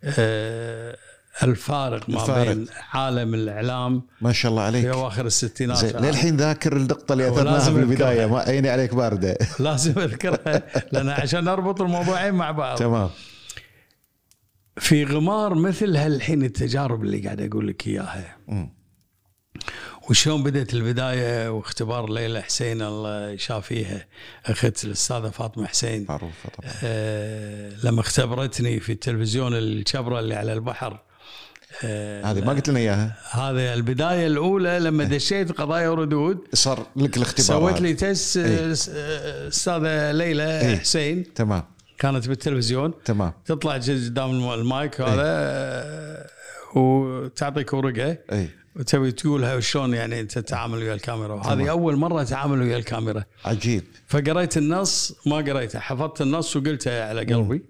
[SPEAKER 2] آه الفارق ما
[SPEAKER 1] الفارق.
[SPEAKER 2] بين عالم الإعلام
[SPEAKER 1] ما شاء الله
[SPEAKER 2] في
[SPEAKER 1] عليك
[SPEAKER 2] أواخر الستينات
[SPEAKER 1] للحين ذاكر النقطه اللي أثرناها
[SPEAKER 2] لازم
[SPEAKER 1] في البداية.
[SPEAKER 2] أذكرها.
[SPEAKER 1] ما عيني عليك باردة. [laughs]
[SPEAKER 2] لازم اذكرها لأن عشان نربط الموضوعين مع بعض.
[SPEAKER 1] تمام.
[SPEAKER 2] في غمار مثل هالحين التجارب اللي قاعد أقول لك
[SPEAKER 1] إياها.
[SPEAKER 2] وشلون بدأت البداية واختبار ليلى حسين الله يشافيها. أخت الأستاذة فاطمة حسين.
[SPEAKER 1] معروفة طبعا.
[SPEAKER 2] آه لما اختبرتني في التلفزيون الشبره اللي على البحر.
[SPEAKER 1] هذه ما قلت لنا إياها.
[SPEAKER 2] هذه البداية الأولى لما دشيت قضايا وردود
[SPEAKER 1] صار لك الاختبار
[SPEAKER 2] سويت. لي آه،
[SPEAKER 1] إيه.
[SPEAKER 2] أستاذة ليلى
[SPEAKER 1] إيه.
[SPEAKER 2] حسين.
[SPEAKER 1] تمام.
[SPEAKER 2] كانت بالتلفزيون.
[SPEAKER 1] تمام.
[SPEAKER 2] تطلع قدام المايك هذا آه، وتعطيك ورقة.
[SPEAKER 1] اي
[SPEAKER 2] وتبي تقولها شلون يعني أنت تتعامل ويا الكاميرا. وهذه أول مرة أتعامل ويا الكاميرا.
[SPEAKER 1] عجيب.
[SPEAKER 2] فقريت النص ما قريته. حفظت النص وقلته على قلبي.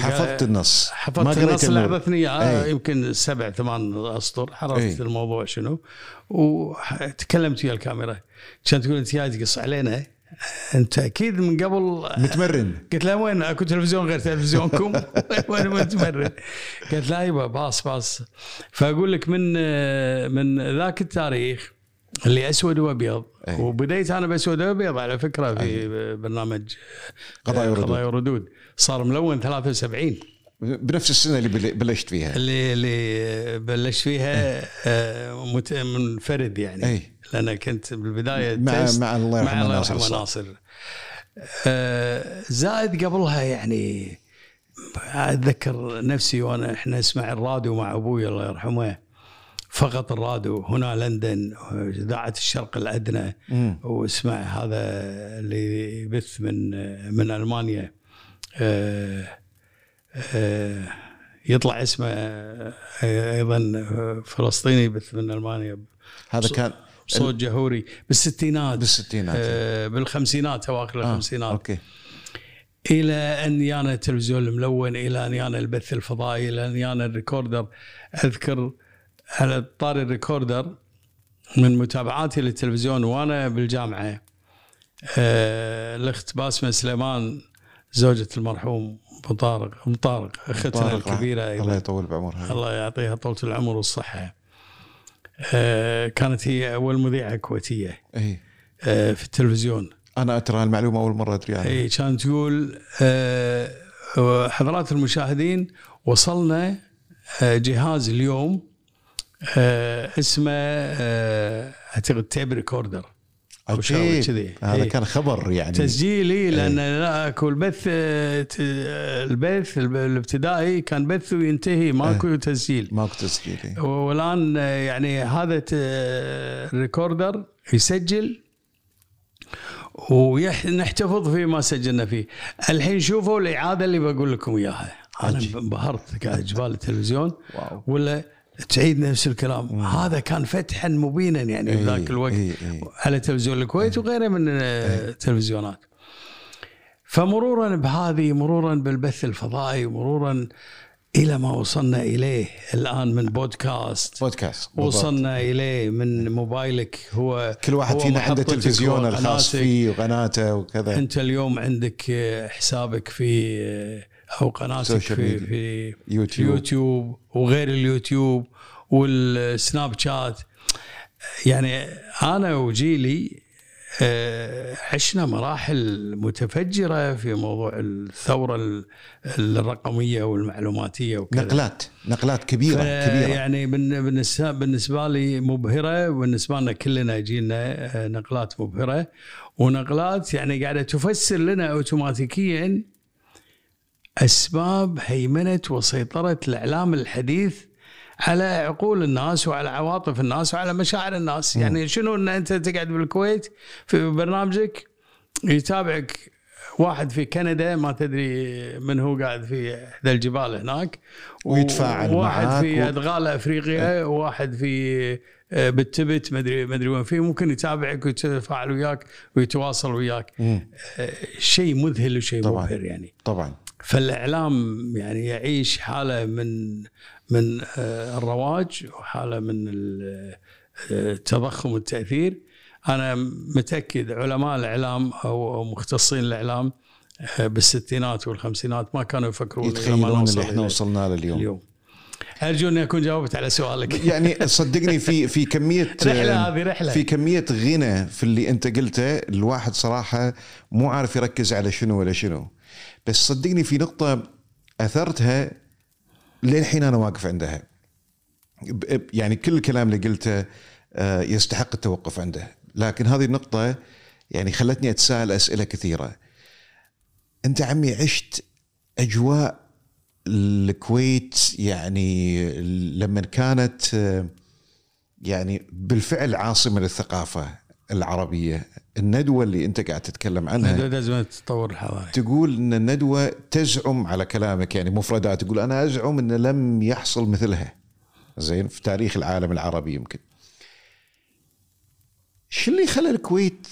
[SPEAKER 1] حفظت النص. ما
[SPEAKER 2] حفظت
[SPEAKER 1] قريت
[SPEAKER 2] النص. اعطتني اياه
[SPEAKER 1] أي.
[SPEAKER 2] يمكن سبع ثمان أسطر حررت
[SPEAKER 1] أي.
[SPEAKER 2] الموضوع شنو. وتكلمت ويا الكاميرا. كانت تقول أنت جاي تقص علينا أنت أكيد من قبل
[SPEAKER 1] متمرن. [laughs]
[SPEAKER 2] قلت لها وين؟ أكو تلفزيون غير تلفزيونكم؟ [laughs] وين متمرن؟ قالت لا يبا باص باص. فأقول لك من من ذاك التاريخ اللي أسود وأبيض.
[SPEAKER 1] أي.
[SPEAKER 2] وبديت أنا بأسود وأبيض على فكرة في برنامج
[SPEAKER 1] قضايا وردود.
[SPEAKER 2] قضايا وردود. صار ملون 73
[SPEAKER 1] بنفس السنة اللي بل- بلشت فيها.
[SPEAKER 2] اللي اللي بلشت فيها آه، مت- منفرد يعني.
[SPEAKER 1] أي.
[SPEAKER 2] لأن كنت بالبداية
[SPEAKER 1] مع مع الله
[SPEAKER 2] مع
[SPEAKER 1] يرحمه
[SPEAKER 2] الله
[SPEAKER 1] ناصر
[SPEAKER 2] يرحمه. ناصر آه، زائد قبلها يعني أتذكر نفسي وأنا إحنا نسمع الراديو مع أبوي الله يرحمه. فقط الراديو هنا لندن اذاعه الشرق
[SPEAKER 1] الأدنى.
[SPEAKER 2] واسمع هذا اللي يبث من من ألمانيا. آه، آه، يطلع اسمه آه، أيضا فلسطيني يبث من ألمانيا.
[SPEAKER 1] هذا كان
[SPEAKER 2] صوت جهوري. بالستينات.
[SPEAKER 1] بالستينات.
[SPEAKER 2] آه، بالخمسينات اواخر
[SPEAKER 1] آه،
[SPEAKER 2] الخمسينات.
[SPEAKER 1] أوكي.
[SPEAKER 2] إلى أن يانا التلفزيون الملون إلى أن يانا البث الفضائي إلى أن يانا ال recorder. أذكر على طاري ال recorder من متابعاتي للتلفزيون وأنا بالجامعة آه، الأخت باسمة سليمان زوجة المرحوم ابو طارق ام طارق
[SPEAKER 1] أختنا
[SPEAKER 2] الكبيرة
[SPEAKER 1] الله
[SPEAKER 2] أيضا
[SPEAKER 1] يطول بعمرها.
[SPEAKER 2] الله يعطيها طولة العمر والصحة. آه، كانت هي أول مذيعة كويتية.
[SPEAKER 1] اي
[SPEAKER 2] آه، في التلفزيون.
[SPEAKER 1] أنا ترى المعلومه أول مرة أدري عنها.
[SPEAKER 2] اي كانت تقول آه، حضرات المشاهدين وصلنا آه، جهاز اليوم آه، اسمه آه، أعتقد tape recorder أو شيء
[SPEAKER 1] عجيب.
[SPEAKER 2] كذي
[SPEAKER 1] هذا
[SPEAKER 2] إي.
[SPEAKER 1] كان خبر يعني
[SPEAKER 2] تسجيلي لأن لا اكو البث البث الب- الابتدائي كان بث وينتهي ماكو تسجيل
[SPEAKER 1] ماكو تسجيل إي.
[SPEAKER 2] والآن يعني هذا ال recorder يسجل ونحتفظ فيما سجلنا فيه الحين شوفوا الإعادة اللي بقول لكم إياها
[SPEAKER 1] أنا.
[SPEAKER 2] انبهرت قاعد جبال التلفزيون
[SPEAKER 1] واو.
[SPEAKER 2] ولا تعيد نفس الكلام. هذا كان فتحا مبينا يعني
[SPEAKER 1] إيه،
[SPEAKER 2] بذاك الوقت
[SPEAKER 1] إيه، إيه.
[SPEAKER 2] على تلفزيون الكويت وغيره من التلفزيونات فمرورا بهذه مرورا بالبث الفضائي مرورا إلى ما وصلنا إليه الآن من بودكاست.
[SPEAKER 1] بودكاست بالضبط.
[SPEAKER 2] وصلنا إليه من موبايلك. هو
[SPEAKER 1] كل واحد فينا عنده تلفزيونه الخاص. فيه وقناته وكذا.
[SPEAKER 2] أنت اليوم عندك آه، حسابك في آه، أو قناتك في. في
[SPEAKER 1] يوتيوب.
[SPEAKER 2] اليوتيوب وغير اليوتيوب والسناب شات يعني أنا وجيلي آه، عشنا مراحل متفجرة في موضوع الثورة ال- الرقمية والمعلوماتية وكذا
[SPEAKER 1] نقلات نقلات كبيرة كبيرة
[SPEAKER 2] يعني بالن- بالنسبة بالنسبة لي مبهرة وبالنسبه لنا كلنا جينا آه، نقلات مبهرة ونقلات يعني قاعدة تفسر لنا اوتوماتيكيا أسباب هيمنة وسيطرة الإعلام الحديث على عقول الناس وعلى عواطف الناس وعلى مشاعر الناس. يعني شنو إن أنت تقعد بالكويت في برنامجك يتابعك واحد في كندا ما تدري من هو قاعد في احدى الجبال هناك
[SPEAKER 1] ويتفاعل
[SPEAKER 2] وواحد
[SPEAKER 1] معاك
[SPEAKER 2] في
[SPEAKER 1] و-
[SPEAKER 2] أدغال أفريقيا وواحد في آه، بالتبت ما ادري ما أدري وين فيه ممكن يتابعك ويتفاعل وياك ويتواصل وياك. آه، شيء مذهل وشيء. مبهر يعني.
[SPEAKER 1] طبعا.
[SPEAKER 2] فالإعلام يعني يعيش حالة من من آه، الرواج وحالة من ال- آه، التضخم والتأثير. أنا متأكد علماء الإعلام أو مختصين الإعلام آه، بالستينات والخمسينات ما كانوا يفكرون
[SPEAKER 1] يتخيلون اللي
[SPEAKER 2] إحنا
[SPEAKER 1] وصلنا له اليوم.
[SPEAKER 2] اليوم. أرجو اني اكون جاوبت على سؤالك. [laughs]
[SPEAKER 1] يعني صدقني في في كمية [laughs]
[SPEAKER 2] رحلة هذه رحلة.
[SPEAKER 1] في كمية غنى في اللي أنت قلته الواحد صراحة مو عارف يركز على شنو ولا شنو. بس صدقني في نقطة أثرتها للحين أنا واقف عندها. يعني كل الكلام اللي قلته آه، يستحق التوقف عنده. لكن هذه النقطة يعني خلتني أتساءل أسئلة كثيرة. أنت عمي عشت أجواء الكويت يعني لما كانت آه، يعني بالفعل عاصمة للثقافة العربية. الندوة اللي انت قاعد تتكلم عنها
[SPEAKER 2] هذا أزمة التطور الحضاري
[SPEAKER 1] تقول إن الندوة تزعم على كلامك يعني مفردات تقول أنا أزعم إن لم يحصل مثلها. زين في تاريخ العالم العربي يمكن. شو اللي خلى الكويت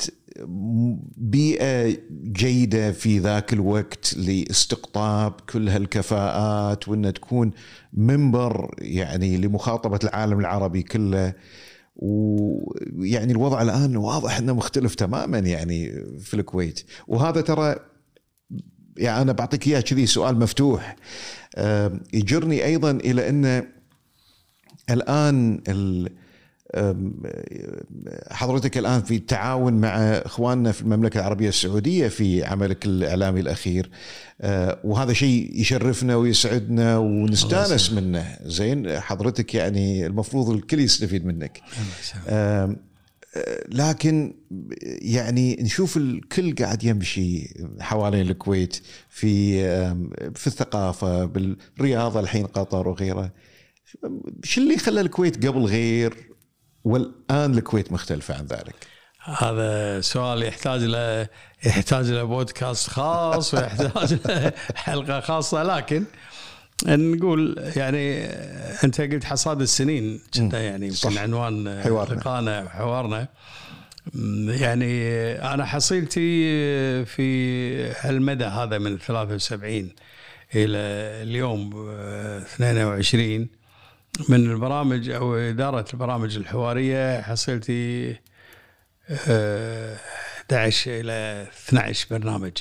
[SPEAKER 1] بيئة جيدة في ذاك الوقت لاستقطاب كل هالكفاءات وإنها تكون منبر يعني لمخاطبة العالم العربي كله؟ ويعني الوضع الآن واضح إنه مختلف تماما يعني في الكويت. وهذا ترى يعني أنا بعطيك إياه كذي سؤال مفتوح. يجرني أيضا إلى إن الآن ال- حضرتك الآن في تعاون مع إخواننا في المملكة العربية السعودية في عملك الإعلامي الأخير. آه، وهذا شيء يشرفنا ويسعدنا ونستأنس منه. زين حضرتك يعني المفروض الكل يستفيد منك. آه، لكن يعني نشوف الكل قاعد يمشي حوالين الكويت في آم، في الثقافة بالرياضة الحين قطر وغيره شو اللي خلى الكويت قبل غير؟ والآن الكويت مختلفة عن ذلك
[SPEAKER 2] هذا سؤال يحتاج له يحتاج له بودكاست خاص ويحتاج [laughs] له حلقة خاصة لكن نقول يعني أنت قلت حصاد السنين كنا يعني. يمكن عنوان
[SPEAKER 1] حوارنا.
[SPEAKER 2] لقانا وحوارنا يعني أنا حصيلتي في هالمدى هذا من 73 إلى اليوم آه، 22 من البرامج أو إدارة البرامج الحوارية حصيلتي آه، 11 إلى 12 برنامج.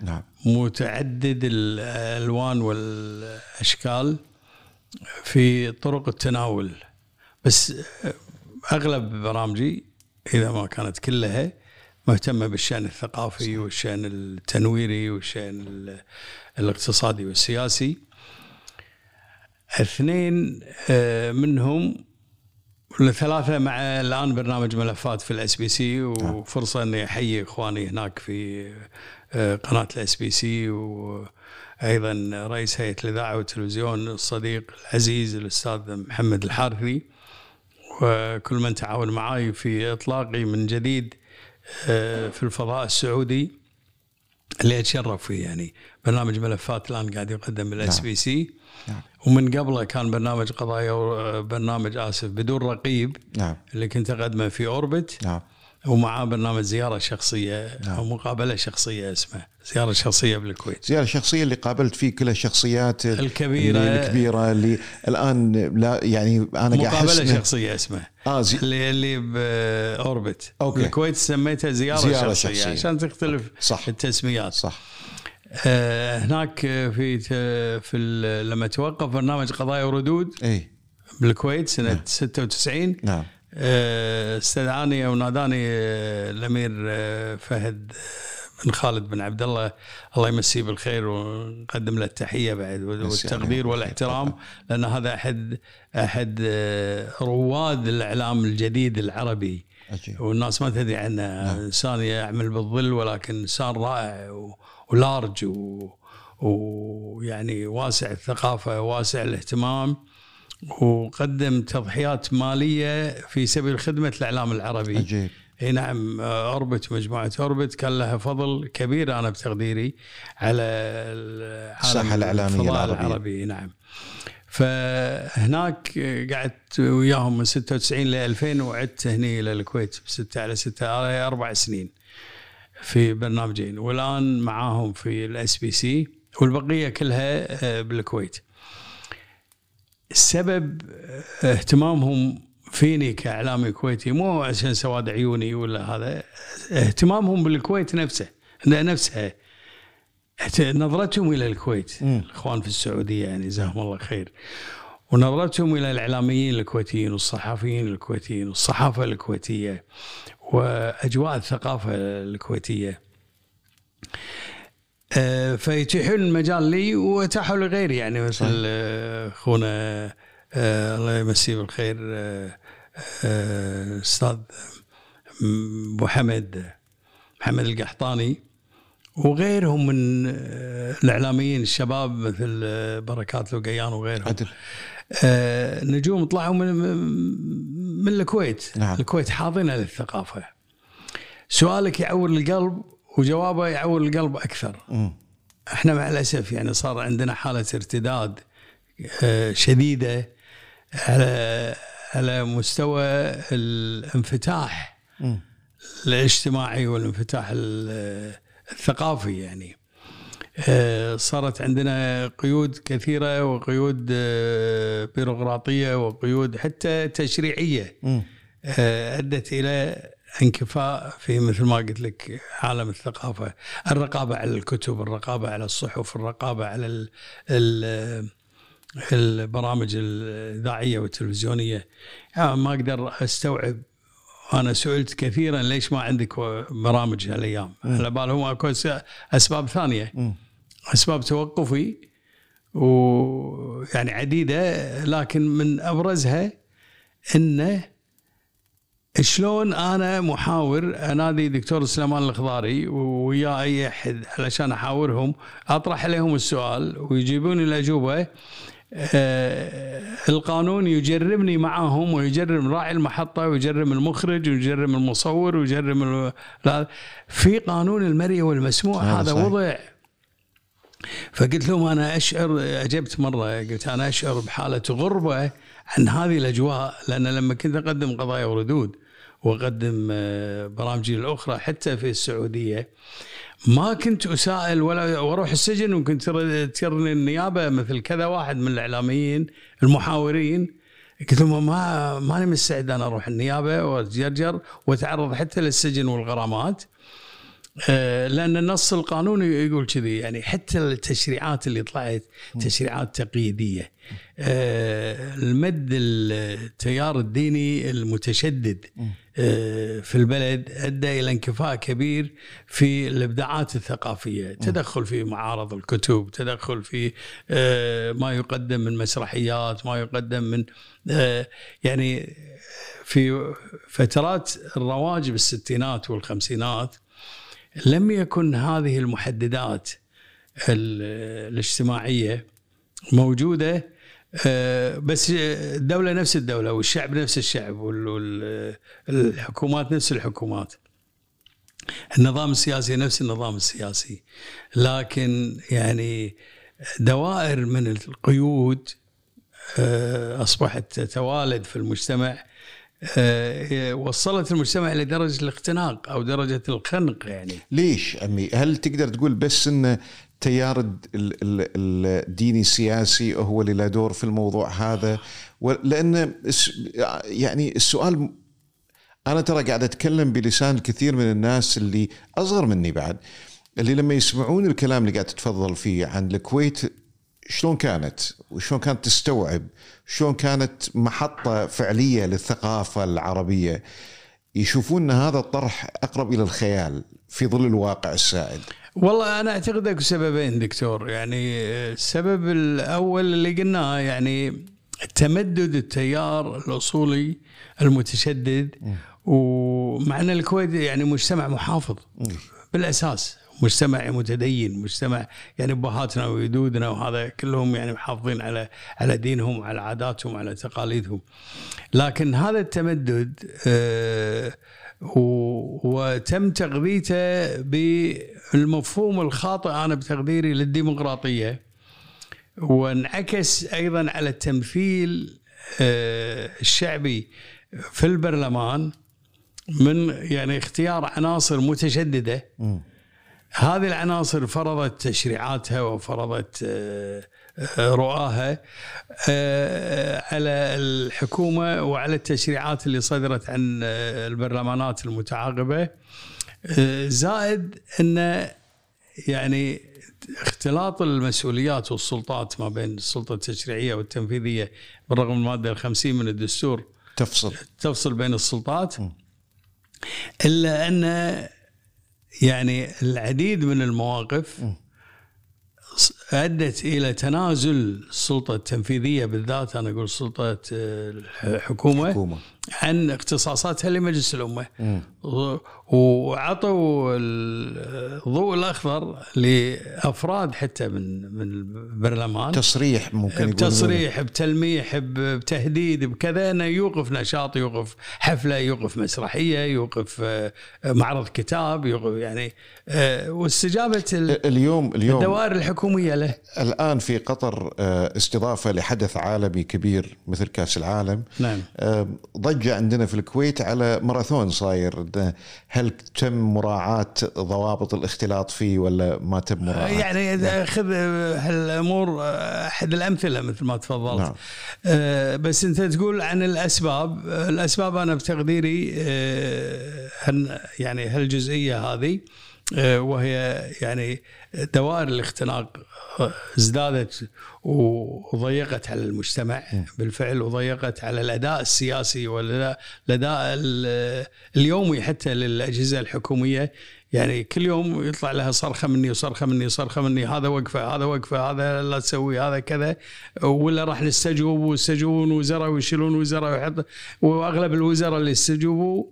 [SPEAKER 1] نعم.
[SPEAKER 2] متعدد الألوان والأشكال في طرق التناول. بس أغلب برامجي إذا ما كانت كلها مهتمة بالشأن الثقافي والشأن التنويري والشأن ال- الاقتصادي والسياسي. اثنين آه، منهم الثلاثة مع الآن برنامج ملفات في ال SBC وفرصة إني أحيي إخواني هناك في آه، قناة ال SBC وأيضا رئيس هيئة الإذاعة والتلفزيون الصديق العزيز الأستاذ محمد الحارثي. وكل من تعاون معي في إطلاقي من جديد آه، في الفضاء السعودي اللي أتشرف فيه. يعني برنامج ملفات الآن قاعد يقدم بال SBC.
[SPEAKER 1] نعم.
[SPEAKER 2] ومن قبله كان برنامج قضايا برنامج آسف بدون رقيب
[SPEAKER 1] نعم
[SPEAKER 2] اللي كنت أقدمه في Orbit
[SPEAKER 1] نعم
[SPEAKER 2] ومعاه برنامج زيارة شخصية
[SPEAKER 1] نعم.
[SPEAKER 2] أو مقابلة شخصية اسمه زيارة شخصية بالكويت
[SPEAKER 1] زيارة شخصية اللي قابلت فيه كل الشخصيات
[SPEAKER 2] الكبيرة.
[SPEAKER 1] اللي الكبيرة اللي الآن لا يعني أنا قاعد مقابلة
[SPEAKER 2] شخصية اسمه
[SPEAKER 1] آه زي
[SPEAKER 2] اللي اللي بأوربت
[SPEAKER 1] أوكي.
[SPEAKER 2] بالكويت سميتها
[SPEAKER 1] زيارة,
[SPEAKER 2] زيارة
[SPEAKER 1] شخصية.
[SPEAKER 2] شخصية عشان تختلف
[SPEAKER 1] صح.
[SPEAKER 2] التسميات
[SPEAKER 1] صح
[SPEAKER 2] هناك في في ال- لما توقف برنامج قضايا وردود
[SPEAKER 1] إي.
[SPEAKER 2] بالكويت سنة 96
[SPEAKER 1] نعم.
[SPEAKER 2] آه، استدعاني أو ناداني آه، الأمير آه، فهد بن خالد بن عبد الله. الله يمسيه بالخير ونقدم له التحية بعد والتقدير والاحترام لأن هذا أحد أحد آه، رواد الإعلام الجديد العربي. والناس ما تدري عنه. إنسان يعمل بالظل ولكن إنسان رائع و- ولارج و- ويعني واسع الثقافة واسع الاهتمام وقدم تضحيات مالية في سبيل خدمة الإعلام العربي.
[SPEAKER 1] عجيب.
[SPEAKER 2] إي نعم اوربت مجموعة اوربت كان لها فضل كبير أنا بتقديري على
[SPEAKER 1] الإعلامية
[SPEAKER 2] الفضاء
[SPEAKER 1] العربية.
[SPEAKER 2] العربي. نعم. فهناك قعدت وياهم من 96 ل 2000 وعدت هني إلى الكويت على ستة على أربع سنين. في برنامجين والآن معاهم في ال SBC والبقية كلها آه، بالكويت. السبب آه، اهتمامهم فيني كإعلامي كويتي مو عشان سواد عيوني ولا هذا اهتمامهم بالكويت نفسه نفسها نظرتهم إلى الكويت الإخوان في السعودية يعني جزاهم الله خير. ونظرتهم إلى الإعلاميين الكويتيين والصحفيين الكويتيين والصحافة الكويتية وأجواء الثقافة الكويتية. آه، فيتيحون المجال لي واتاحوا لغيري يعني مثل أخونا آه، الله يمسيه بالخير آه، أستاذ ابو حمد محمد القحطاني وغيرهم من الإعلاميين الشباب مثل بركات لوقيان وغيرهم.
[SPEAKER 1] عدل.
[SPEAKER 2] نجوم طلعوا من من الكويت
[SPEAKER 1] نعم.
[SPEAKER 2] الكويت حاضنة للثقافة سؤالك يعور القلب وجوابه يعور القلب أكثر
[SPEAKER 1] مم.
[SPEAKER 2] إحنا مع الأسف يعني صار عندنا حالة ارتداد آه، شديدة على على مستوى الانفتاح
[SPEAKER 1] مم.
[SPEAKER 2] الاجتماعي والانفتاح ال- الثقافي يعني آه، صارت عندنا قيود كثيرة وقيود آه، بيروقراطية وقيود حتى
[SPEAKER 1] تشريعية.
[SPEAKER 2] آه، أدت إلى انكفاء في مثل ما قلت لك عالم الثقافة، الرقابة على الكتب، الرقابة على الصحف، الرقابة على ال ال البرامج الإذاعية والتلفزيونية، يعني ما أقدر أستوعب أنا سئلت كثيرا ليش ما عندك برامج هالأيام؟ على بالهم أكو أسباب ثانية
[SPEAKER 1] مم.
[SPEAKER 2] أسباب توقفي ويعني عديدة لكن من أبرزها انه شلون أنا محاور أنادي دكتور سليمان الخضاري ويا اي أحد علشان أحاورهم أطرح عليهم السؤال ويجيبون الاجوبه آه، القانون يجرمني معاهم ويجرم راعي المحطة ويجرم المخرج ويجرم المصور لا في قانون المرئي والمسموع
[SPEAKER 1] هذا
[SPEAKER 2] هذا
[SPEAKER 1] صحيح.
[SPEAKER 2] وضع فقلت لهم أنا أشعر اجبت مرة قلت أنا أشعر بحالة غربة عن هذه الأجواء لأن لما كنت أقدم قضايا وردود وأقدم آه، برامجي الأخرى حتى في السعودية ما كنت أسائل ولا وأروح السجن وكنت تر- ترني النيابة مثل كذا واحد من الإعلاميين المحاورين. قلت لهم ما ماني مستعد أنا أروح النيابة وأتجرجر وأتعرض حتى للسجن والغرامات. لأن النص القانوني يقول كذي يعني حتى التشريعات اللي طلعت تشريعات تقييديه آه، المد التيار الديني المتشدد آه، في البلد أدى إلى انكفاء كبير في الإبداعات الثقافية، تدخل في معارض الكتب، تدخل في آه، ما يقدم من مسرحيات، ما يقدم من آه، يعني في فترات الرواج بالستينات والخمسينات لم يكن هذه المحددات ال- الاجتماعية موجودة آه، بس الدولة نفس الدولة والشعب نفس الشعب والحكومات نفس الحكومات. النظام السياسي نفس النظام السياسي. لكن يعني دوائر من القيود آه، أصبحت تتوالد في المجتمع وصلت المجتمع إلى درجة الاختناق أو درجة الخنق يعني.
[SPEAKER 1] ليش عمي هل تقدر تقول بس إن التيار ال- ال- الديني السياسي هو اللي له دور في الموضوع هذا؟ لأن يعني السؤال أنا ترى قاعد أتكلم بلسان كثير من الناس اللي أصغر مني بعد اللي لما يسمعون الكلام اللي قاعد تتفضل فيه عن الكويت شلون كانت؟ وشلون كانت تستوعب؟ شلون كانت محطة فعلية للثقافة العربية؟ يشوفون إن هذا الطرح أقرب إلى الخيال في ظل الواقع السائد.
[SPEAKER 2] والله أنا أعتقد أكو سببين دكتور. يعني السبب الأول اللي قلناه يعني تمدد التيار الأصولي المتشدد ومع ان الكويت يعني مجتمع محافظ بالأساس. مجتمع متدين مجتمع يعني ابهاتنا وجدودنا وهذا كلهم يعني محافظين على على دينهم وعلى عاداتهم وعلى تقاليدهم. لكن هذا التمدد آه، وتم تغذيته بالمفهوم الخاطئ أنا بتقديري للديمقراطية وانعكس أيضا على التمثيل آه، الشعبي في البرلمان من يعني اختيار عناصر متشدده هذه العناصر فرضت تشريعاتها وفرضت آه، آه، رؤاها آه، على الحكومة وعلى التشريعات اللي صدرت عن البرلمانات المتعاقبة. زائد إن يعني اختلاط المسؤوليات والسلطات ما بين السلطة التشريعية والتنفيذية بالرغم من الماده الخمسين من الدستور
[SPEAKER 1] تفصل.
[SPEAKER 2] تفصل بين السلطات إلا أن يعني العديد من المواقف أدت إلى تنازل السلطة التنفيذية بالذات أنا أقول سلطة الحكومة.
[SPEAKER 1] حكومة
[SPEAKER 2] عن اختصاصاتها لمجلس الأمة. وعطوا الضوء الأخضر لأفراد حتى من من البرلمان.
[SPEAKER 1] تصريح ممكن
[SPEAKER 2] بتصريح بتلميح بتهديد بكذا إنه يوقف نشاط يوقف حفلة يوقف مسرحية يوقف آه، معرض كتاب يوقف يعني آه، واستجابة ال-
[SPEAKER 1] اليوم اليوم
[SPEAKER 2] الدوائر الحكومية له.
[SPEAKER 1] الآن في قطر آه، استضافة لحدث عالمي كبير مثل كأس العالم.
[SPEAKER 2] نعم.
[SPEAKER 1] ضجة عندنا في الكويت على ماراثون صاير. هل تم مراعاة ضوابط الاختلاط فيه ولا ما تم مراعاة؟
[SPEAKER 2] يعني خذ هالأمور أحد الأمثلة مثل ما تفضلت.
[SPEAKER 1] نعم.
[SPEAKER 2] آه، بس أنت تقول عن الأسباب. الأسباب أنا بتقديري آه، يعني هالجزئية هذه. وهي يعني دوائر الاختناق آه، ازدادت وضيقت على المجتمع بالفعل وضيقت على الأداء السياسي والأداء الأداء ال- اليومي حتى للأجهزة الحكومية. يعني كل يوم يطلع لها صرخة مني وصرخة مني وصرخة مني هذا وقفة هذا وقفة هذا لا تسوي هذا كذا ولا راح نستجوب ويستجوبون وزراء ويشيلون وزراء ويحط وأغلب الوزراء اللي استجوبوا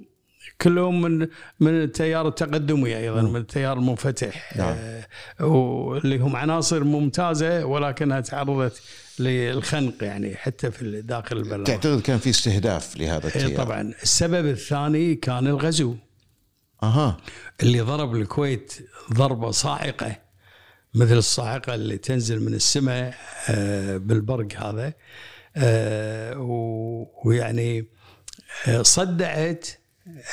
[SPEAKER 2] كلهم من من التيار التقدمي أيضا من التيار المنفتح.
[SPEAKER 1] نعم.
[SPEAKER 2] آه، واللي هم عناصر ممتازة ولكنها تعرضت للخنق يعني حتى في داخل البرلمان
[SPEAKER 1] تعتقد كان في استهداف لهذا
[SPEAKER 2] إيه
[SPEAKER 1] التيار؟
[SPEAKER 2] طبعا. السبب الثاني كان الغزو.
[SPEAKER 1] أها.
[SPEAKER 2] اللي ضرب الكويت ضربة صاعقة مثل الصاعقة اللي تنزل من السماء آه، بالبرق هذا. آه، ويعني صدعت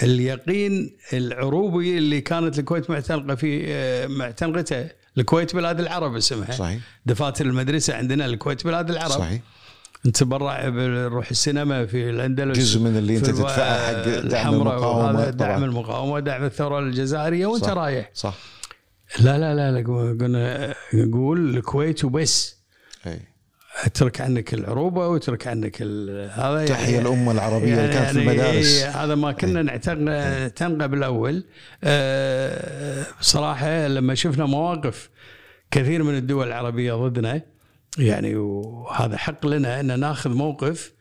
[SPEAKER 2] اليقين العروبي اللي كانت الكويت معتنقه في آه، معتنقته الكويت بلاد العرب اسمها
[SPEAKER 1] صحيح
[SPEAKER 2] دفاتر المدرسة عندنا الكويت بلاد العرب
[SPEAKER 1] صحيح
[SPEAKER 2] انت برا بروح السينما في الاندلس
[SPEAKER 1] جزء من اللي انت تدفعه حق دعم
[SPEAKER 2] وهذا دعم. المقاومه دعم الثوره الجزائريه وانت
[SPEAKER 1] صح.
[SPEAKER 2] رايح
[SPEAKER 1] صح
[SPEAKER 2] لا لا لا لا قلنا نقول الكويت وبس
[SPEAKER 1] اي
[SPEAKER 2] اترك عنك العروبة واترك عنك هذا
[SPEAKER 1] تحيا الأمة العربية اللي كانت في المدارس.
[SPEAKER 2] إيه، هذا ما كنا نعتنق نعتنقه بالاول آه، بصراحه لما شفنا مواقف كثير من الدول العربية ضدنا يعني وهذا حق لنا إن ناخذ موقف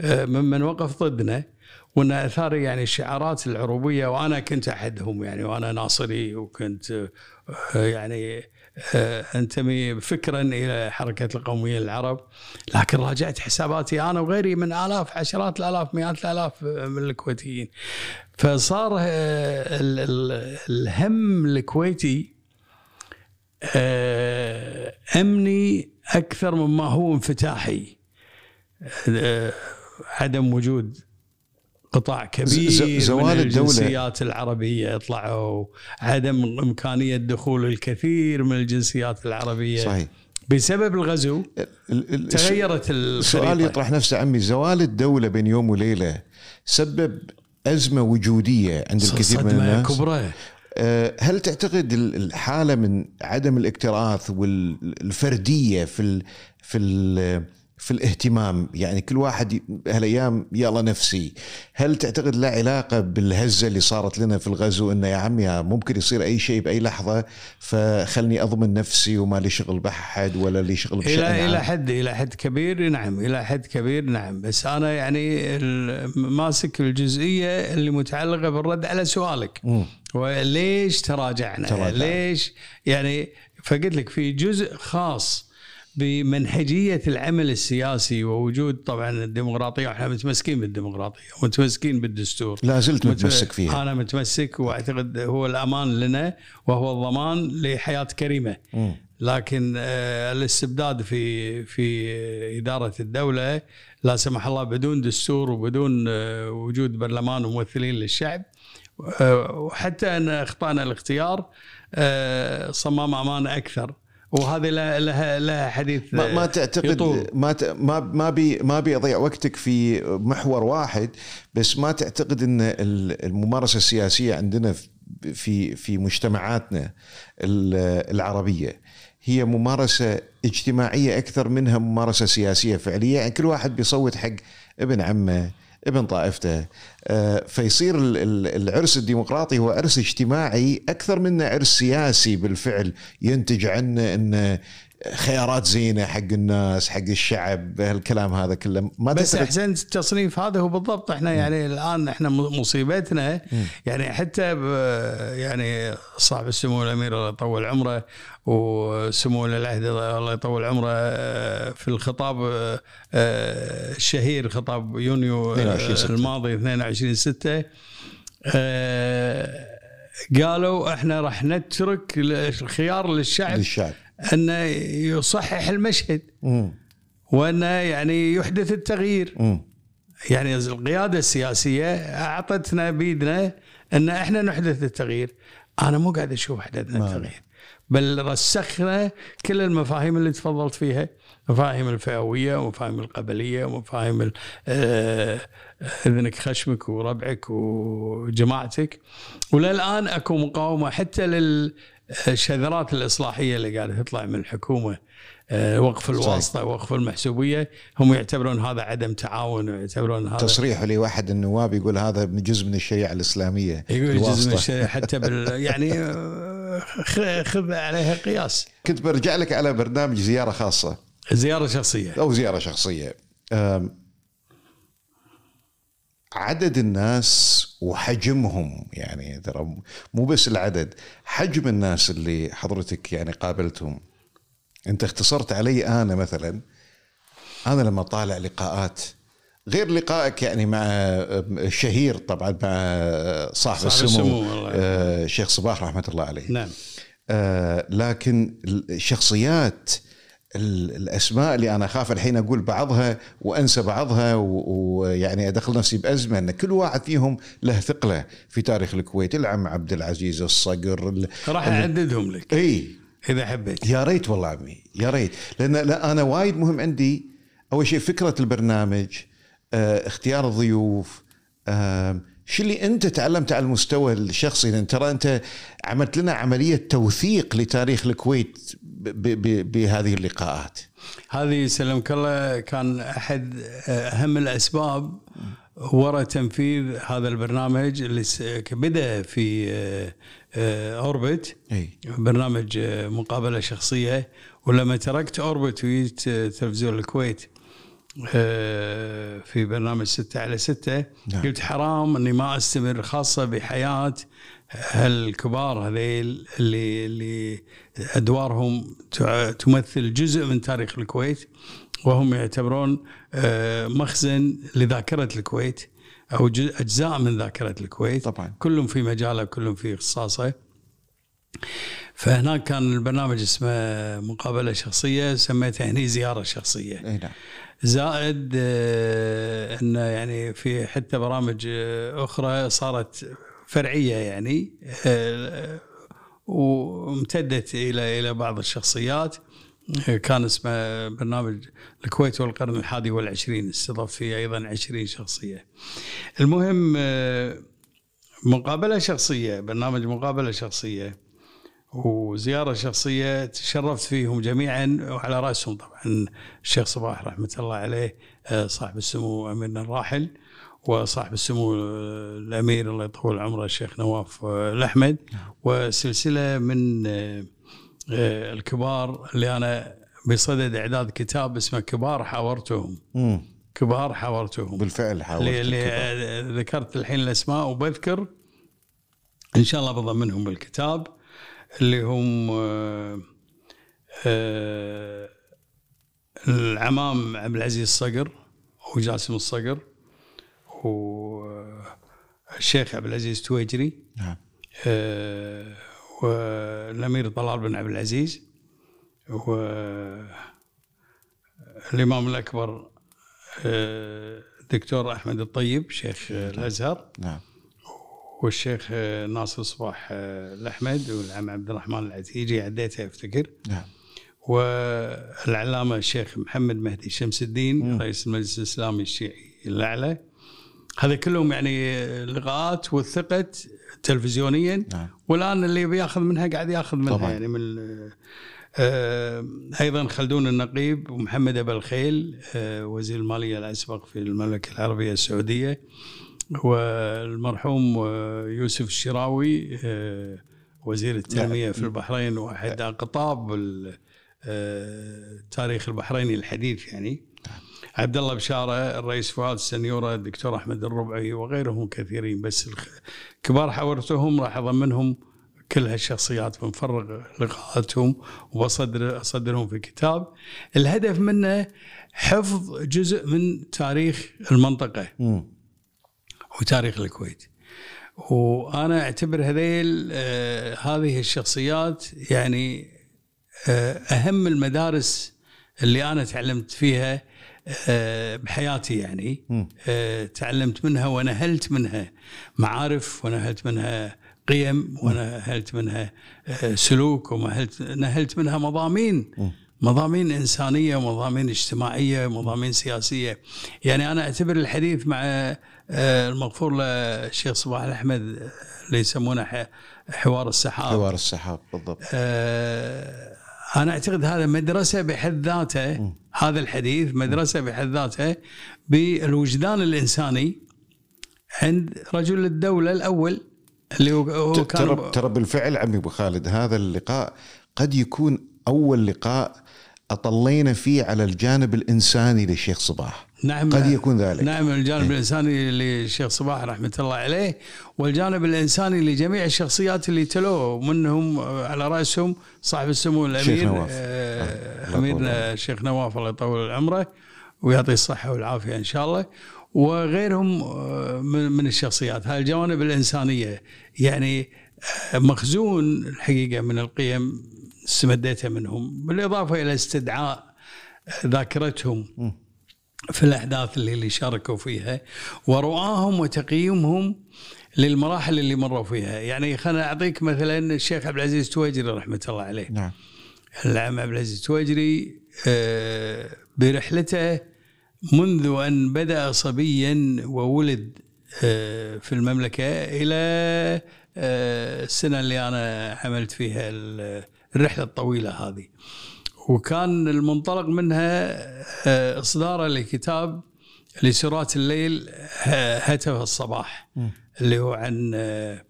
[SPEAKER 2] آه، ممن وقف ضدنا وإن أثار يعني الشعارات العروبية وأنا كنت أحدهم يعني وأنا ناصري وكنت آه، يعني انتمي فكرا إلى حركة القومية للعرب لكن راجعت حساباتي أنا وغيري من آلاف عشرات الالاف مئات الالاف من الكويتيين. فصار آه، ال- ال- الهم الكويتي آه، أمني أكثر مما هو انفتاحي. آه، عدم وجود قطاع كبير
[SPEAKER 1] زوال
[SPEAKER 2] من
[SPEAKER 1] الدولة.
[SPEAKER 2] الجنسيات العربية طلعوا عدم إمكانية دخول الكثير من الجنسيات العربية.
[SPEAKER 1] صحيح.
[SPEAKER 2] بسبب الغزو
[SPEAKER 1] ال- ال-
[SPEAKER 2] تغيرت
[SPEAKER 1] السؤال يطرح نفسه عمي زوال الدولة بين يوم وليلة سبب أزمة وجودية عند الكثير من الناس؟
[SPEAKER 2] كبرى.
[SPEAKER 1] آه، هل تعتقد ال- الحالة من عدم الاكتراث والفردية في ال في ال في الاهتمام يعني كل واحد هالايام يلا نفسي هل تعتقد له علاقة بالهزة اللي صارت لنا في الغزو انه يا عمي ممكن يصير أي شيء بأي لحظة فخلني أضمن نفسي وما لي شغل بحد ولا لي شغل بشأن
[SPEAKER 2] إلى
[SPEAKER 1] إلى؟
[SPEAKER 2] حد إلى حد كبير نعم إلى حد كبير نعم بس أنا يعني ماسك الجزئية اللي متعلقة بالرد على سؤالك
[SPEAKER 1] مم.
[SPEAKER 2] وليش تراجعنا
[SPEAKER 1] تراجعنا.
[SPEAKER 2] ليش يعني فقلت لك في جزء خاص بمنهجيه العمل السياسي ووجود طبعا الديمقراطية وإحنا متمسكين بالديمقراطية ومتمسكين بالدستور.
[SPEAKER 1] لا زلت
[SPEAKER 2] مت-
[SPEAKER 1] متمسك فيها.
[SPEAKER 2] أنا متمسك وأعتقد هو الأمان لنا وهو الضمان لحياة
[SPEAKER 1] كريمة.
[SPEAKER 2] لكن آه، الاستبداد في في إدارة الدولة لا سمح الله بدون دستور وبدون آه، وجود برلمان وممثلين للشعب. آه، وحتى أن أخطأنا الاختيار صمام امانه أكثر. وهذه لها لها لها حديث
[SPEAKER 1] ما, ما تعتقد
[SPEAKER 2] يطول.
[SPEAKER 1] ما ت- ما ما بي ما ابي اضيع وقتك في محور واحد بس ما تعتقد إن ال- الممارسة السياسية عندنا في في مجتمعاتنا ال- العربية هي ممارسة اجتماعية أكثر منها ممارسة سياسية فعلية يعني كل واحد بيصوت حق ابن عمه ابن طائفته. آه، فيصير ال- ال- العرس الديمقراطي هو عرس اجتماعي أكثر منه عرس سياسي بالفعل. ينتج عنه انه خيارات زينة حق الناس حق الشعب هالكلام هذا كله. ما
[SPEAKER 2] بس
[SPEAKER 1] تعتقد
[SPEAKER 2] احسنت التصنيف هذا هو بالضبط. إحنا يعني الآن إحنا مصيبتنا. يعني حتى يعني صاحب السمو الأمير الله يطول عمره وسمو العهد الله يطول عمره آه، في الخطاب آه، آه، الشهير خطاب يونيو
[SPEAKER 1] 22 ستة.
[SPEAKER 2] الماضي 22 6 قالوا إحنا راح نترك الخيار للشعب.
[SPEAKER 1] للشعب.
[SPEAKER 2] انه يصحح المشهد.
[SPEAKER 1] مم.
[SPEAKER 2] وانه يعني يحدث التغيير. يعني القيادة السياسية أعطتنا بيدنا أن إحنا نحدث التغيير. أنا مو قاعد أشوف حدثنا
[SPEAKER 1] ما-
[SPEAKER 2] التغيير. بل رسخنا كل المفاهيم اللي تفضلت فيها. مفاهيم الفئوية ومفاهيم القبلية ومفاهيم آه، إذنك خشمك وربعك وجماعتك. وللآن أكو مقاومة حتى للشذرات الإصلاحية اللي قاعدة تطلع من الحكومة آه، وقف الواسطة وقف المحسوبية هم يعتبرون هذا عدم تعاون ويعتبرون هذا
[SPEAKER 1] تصريح لواحد النواب يقول هذا جزء من الشريعة الإسلامية
[SPEAKER 2] يقول جزء من
[SPEAKER 1] الواسطة.
[SPEAKER 2] الشيء حتى بال [laughs] يعني آه، خذ عليها قياس.
[SPEAKER 1] كنت برجع لك على برنامج زيارة
[SPEAKER 2] خاصة. زيارة
[SPEAKER 1] شخصية. أو زيارة شخصية. عدد الناس وحجمهم يعني ترى مو بس العدد حجم الناس اللي حضرتك يعني قابلتهم. انت اختصرت علي أنا مثلا أنا لما طالع لقاءات غير لقائك يعني مع الشهير طبعا مع صاحب,
[SPEAKER 2] صاحب
[SPEAKER 1] السمو,
[SPEAKER 2] السمو، يرحمه.
[SPEAKER 1] آه، الشيخ صباح رحمة الله عليه.
[SPEAKER 2] نعم.
[SPEAKER 1] آه، لكن الشخصيات ال- الأسماء اللي أنا أخاف الحين أقول بعضها وأنسى بعضها ويعني أدخل نفسي بأزمة أن كل واحد فيهم له ثقلة في تاريخ الكويت. العم عبد العزيز الصقر ال-
[SPEAKER 2] راح أعددهم لك.
[SPEAKER 1] إي.
[SPEAKER 2] إذا حبيت.
[SPEAKER 1] يا ريت والله عمي يا ريت. لأن لا أنا وايد مهم عندي. أول شيء فكرة البرنامج آه، اختيار الضيوف آه، شو اللي أنت تعلمت على المستوى الشخصي؟ لأن ترى أنت عملت لنا عملية توثيق لتاريخ الكويت بهذه اللقاءات.
[SPEAKER 2] هذه يسلمك الله كان أحد أهم الأسباب وراء تنفيذ هذا البرنامج اللي بدا في آه، آه،
[SPEAKER 1] أوربت.
[SPEAKER 2] برنامج آه، مقابلة شخصية. ولما تركت أوربت وجيت آه، تلفزيون الكويت آه، في برنامج ستة على ستة
[SPEAKER 1] نعم.
[SPEAKER 2] قلت حرام إني ما أستمر خاصة بحياة هالكبار هذيل اللي اللي أدوارهم تمثل جزء من تاريخ الكويت وهم يعتبرون آه، مخزن لذاكرة الكويت أو أجزاء من ذاكرة الكويت.
[SPEAKER 1] طبعا.
[SPEAKER 2] كلهم في مجالة كلهم في اختصاصه. فهناك كان البرنامج اسمه مقابلة شخصية سميته هني زيارة
[SPEAKER 1] شخصية. نعم.
[SPEAKER 2] زائد آه، إنه يعني في حتى برامج آه، أخرى صارت فرعية يعني آه، وامتدت إلى إلى بعض الشخصيات كان اسمه برنامج الكويت والقرن الحادي والعشرين استضاف فيه أيضا 20 شخصية. المهم آه، مقابلة شخصية برنامج مقابلة شخصية وزيارة شخصية تشرفت فيهم جميعا وعلى رأسهم طبعا الشيخ صباح رحمة الله عليه آه، صاحب السمو اميرنا الراحل وصاحب السمو آه، الأمير الله يطول عمره الشيخ نواف آه، الأحمد. وسلسلة من آه، الكبار اللي أنا بصدد إعداد كتاب اسمه كبار حاورتهم. كبار حاورتهم
[SPEAKER 1] بالفعل حاولت
[SPEAKER 2] اللي, ذكرت الحين الأسماء وبذكر إن شاء الله بضمنهم بالكتاب اللي هم العمام عبد العزيز الصقر وجاسم الصقر. والشيخ عبد العزيز تويجري.
[SPEAKER 1] نعم.
[SPEAKER 2] آه، والأمير طلال بن عبد العزيز. والامام الأكبر آه، دكتور أحمد الطيب شيخ الأزهر.
[SPEAKER 1] نعم.
[SPEAKER 2] والشيخ آه، ناصر صباح آه، الأحمد والعم عبد الرحمن العتيجي عديته أفتكر.
[SPEAKER 1] نعم.
[SPEAKER 2] والعلامة الشيخ محمد مهدي شمس الدين رئيس المجلس الإسلامي الشيعي الأعلى. هذا كلهم يعني لقاءات وثقت تلفزيونيا.
[SPEAKER 1] نعم.
[SPEAKER 2] والآن اللي بياخذ منها قاعد ياخذ منها.
[SPEAKER 1] طبعاً.
[SPEAKER 2] يعني من آه، أيضا خلدون النقيب ومحمد أبو الخيل آه، وزير المالية الأسبق في المملكة العربية السعودية والمرحوم آه، يوسف الشراوي آه، وزير التنمية في البحرين وأحد أقطاب آه، تاريخ البحريني الحديث يعني. عبد الله بشارة الرئيس فؤاد السنيورة الدكتور أحمد الربعي وغيرهم كثيرين. بس كبار حورتهم راح اضمنهم كل هالشخصيات بنفرغ لقاءاتهم وبصدر أصدرهم في كتاب. الهدف منه حفظ جزء من تاريخ المنطقة
[SPEAKER 1] مم.
[SPEAKER 2] وتاريخ الكويت. وأنا أعتبر هذيل آه هذه الشخصيات يعني آه أهم المدارس اللي أنا تعلمت فيها آه بحياتي يعني. آه تعلمت منها ونهلت منها معارف ونهلت منها قيم ونهلت منها آه سلوك ونهلت نهلت منها مضامين. مضامين إنسانية ومضامين اجتماعية ومضامين سياسية. يعني أنا أعتبر الحديث مع آه، المغفور له الشيخ صباح الأحمد آه، اللي يسمونه حوار السحاب.
[SPEAKER 1] حوار السحاب بالضبط.
[SPEAKER 2] آه، أنا أعتقد هذا مدرسة بحد ذاته هذا الحديث مدرسة بحد ذاته بالوجدان الإنساني عند رجل الدولة الأول اللي هو كان
[SPEAKER 1] ترى بالفعل عمي أبو خالد هذا اللقاء قد يكون أول لقاء أطلينا فيه على الجانب الإنساني للشيخ صباح.
[SPEAKER 2] نعم.
[SPEAKER 1] قد يكون ذلك.
[SPEAKER 2] نعم الجانب الإنساني للشيخ صباح رحمة الله عليه والجانب الإنساني لجميع الشخصيات اللي تلوه منهم على رأسهم صاحب السمو الأمير
[SPEAKER 1] الشيخ نواف.
[SPEAKER 2] آه، أميرنا الشيخ نواف الله يطول عمره ويعطيه الصحة والعافية إن شاء الله. وغيرهم آه، من من الشخصيات. هاي الجوانب الإنسانية يعني آه، مخزون الحقيقة من القيم استمديتها منهم بالإضافة إلى استدعاء ذاكرتهم في الأحداث اللي, اللي شاركوا فيها ورؤاهم وتقييمهم للمراحل اللي مروا فيها. يعني خليني أعطيك مثلا الشيخ عبد العزيز تويجري رحمة الله عليه.
[SPEAKER 1] نعم.
[SPEAKER 2] العم عبد العزيز تويجري آه، برحلته منذ أن بدأ صبيا وولد آه، في المملكة إلى آه، السنة اللي أنا عملت فيها الرحلة الطويلة هذه وكان المنطلق منها آه، إصداره لكتاب لسرات الليل هتف الصباح اللي هو عن آه،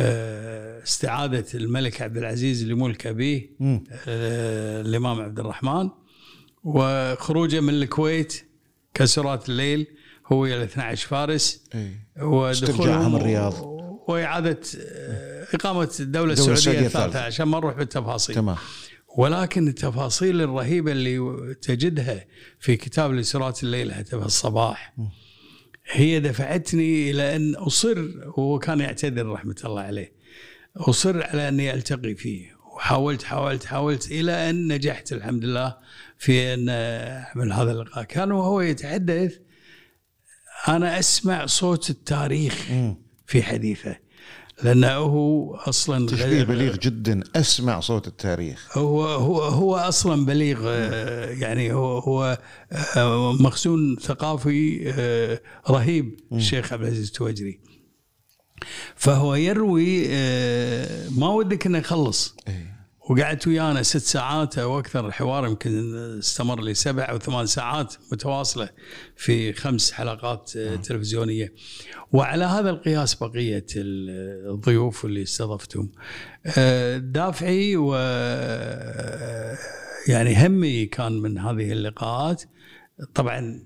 [SPEAKER 2] آه، استعادة الملك عبد العزيز لملك
[SPEAKER 1] أبيه.
[SPEAKER 2] آه، الإمام عبد الرحمن وخروجه من الكويت كسرات الليل هو إلى 12 فارس
[SPEAKER 1] إيه.
[SPEAKER 2] ودخولهم
[SPEAKER 1] من الرياض.
[SPEAKER 2] وإعادة آه، إقامة الدولة
[SPEAKER 1] الدولة
[SPEAKER 2] السعودية
[SPEAKER 1] السعودية
[SPEAKER 2] الثالثة
[SPEAKER 1] الثالثة.
[SPEAKER 2] عشان ما نروح بالتفاصيل.
[SPEAKER 1] تمام.
[SPEAKER 2] ولكن التفاصيل الرهيبة اللي تجدها في كتاب لسرات الليل هتف الصباح هي دفعتني إلى أن أصر وهو كان يعتذر رحمة الله عليه أصر على أني ألتقي فيه. وحاولت حاولت حاولت إلى أن نجحت الحمد لله في أن أعمل هذا اللقاء. كان وهو يتحدث أنا أسمع صوت التاريخ. في حديثه. لأنه هو أصلا
[SPEAKER 1] تشبيه بليغ جدا أسمع صوت التاريخ.
[SPEAKER 2] هو هو هو أصلا بليغ آه، يعني هو هو آه، مخزون ثقافي آه، رهيب الشيخ عبد العزيز التوجري فهو يروي ما ودك إنه يخلص.
[SPEAKER 1] إيه.
[SPEAKER 2] وقعدت ويانا ست ساعات أو أكثر. الحوار يمكن استمر لي سبع أو ثمان ساعات متواصلة في خمس حلقات آه، تلفزيونية. وعلى هذا القياس بقية ال- الضيوف اللي استضفتهم. آه، دافعي و آه، يعني همي كان من هذه اللقاءات. طبعا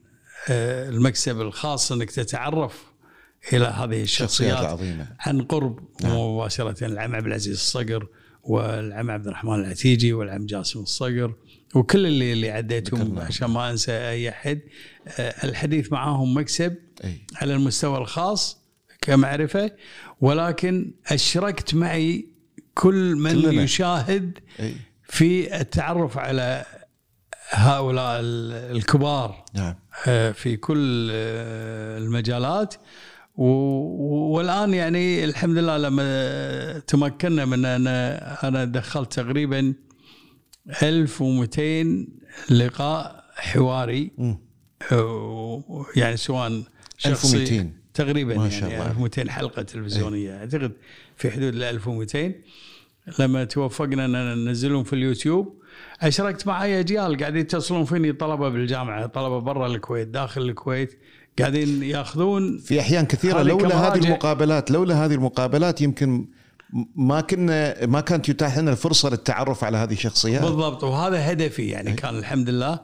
[SPEAKER 2] المكسب الخاص إنك تتعرف إلى هذه
[SPEAKER 1] الشخصيات العظيمه
[SPEAKER 2] عن قرب مباشرة العم عبد العزيز الصقر والعم عبد الرحمن العتيجي والعم جاسم الصقر وكل اللي اللي عديتهم. عشان ما أنسى أي أحد. آه، الحديث معاهم مكسب
[SPEAKER 1] أي.
[SPEAKER 2] على المستوى الخاص كمعرفة ولكن أشركت معي كل من
[SPEAKER 1] كلنا.
[SPEAKER 2] يشاهد
[SPEAKER 1] أي.
[SPEAKER 2] في التعرف على هؤلاء ال- الكبار.
[SPEAKER 1] نعم.
[SPEAKER 2] آه، في كل آه، المجالات. و- والآن يعني الحمد لله لما تمكنا من أنا أنا دخلت تقريبا 1200 لقاء حواري. يعني سواء شخصي.
[SPEAKER 1] 1200
[SPEAKER 2] تقريبا
[SPEAKER 1] ما شاء
[SPEAKER 2] يعني
[SPEAKER 1] الله.
[SPEAKER 2] 1200 حلقة تلفزيونية. أعتقد في حدود ال 1200 لما توفقنا أن ننزلهم في اليوتيوب أشركت معي أجيال قاعدين يتصلون فيني طلبة بالجامعة طلبة برا الكويت داخل الكويت. قاعدين ياخذون
[SPEAKER 1] في أحيان
[SPEAKER 2] كثيرة
[SPEAKER 1] لولا هذه. المقابلات لولا هذه المقابلات يمكن ما كنا ما كانت يتاح لنا الفرصة للتعرف على هذه الشخصيات.
[SPEAKER 2] بالضبط وهذا هدفي يعني كان الحمد لله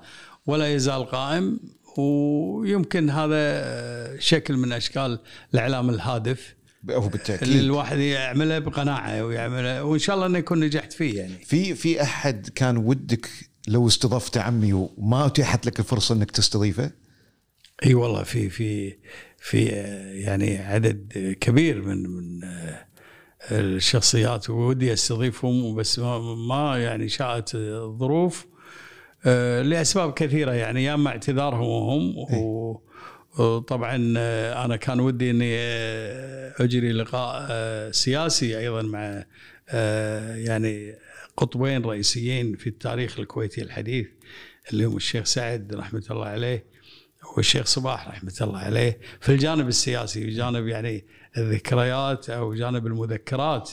[SPEAKER 2] ولا يزال قائم ويمكن هذا شكل من أشكال الإعلام الهادف
[SPEAKER 1] هو
[SPEAKER 2] اللي
[SPEAKER 1] بالتاكيد
[SPEAKER 2] الواحد يعمله بقناعة ويعمله وإن شاء الله انه يكون نجحت فيه يعني.
[SPEAKER 1] في في أحد كان ودك لو استضفت عمي وما أتيحت لك الفرصة إنك تستضيفه؟
[SPEAKER 2] إي والله في في في يعني عدد كبير من من آه، الشخصيات ودي أستضيفهم بس ما, يعني شاءت الظروف آه، لأسباب كثيرة يعني يا إما اعتذارهم هم و- وطبعا آه، أنا كان ودي إني أجري لقاء سياسي أيضا مع يعني قطبين رئيسيين في التاريخ الكويتي الحديث اللي هم الشيخ سعد رحمة الله عليه والشيخ صباح رحمة الله عليه في الجانب السياسي جانب يعني الذكريات أو جانب المذكرات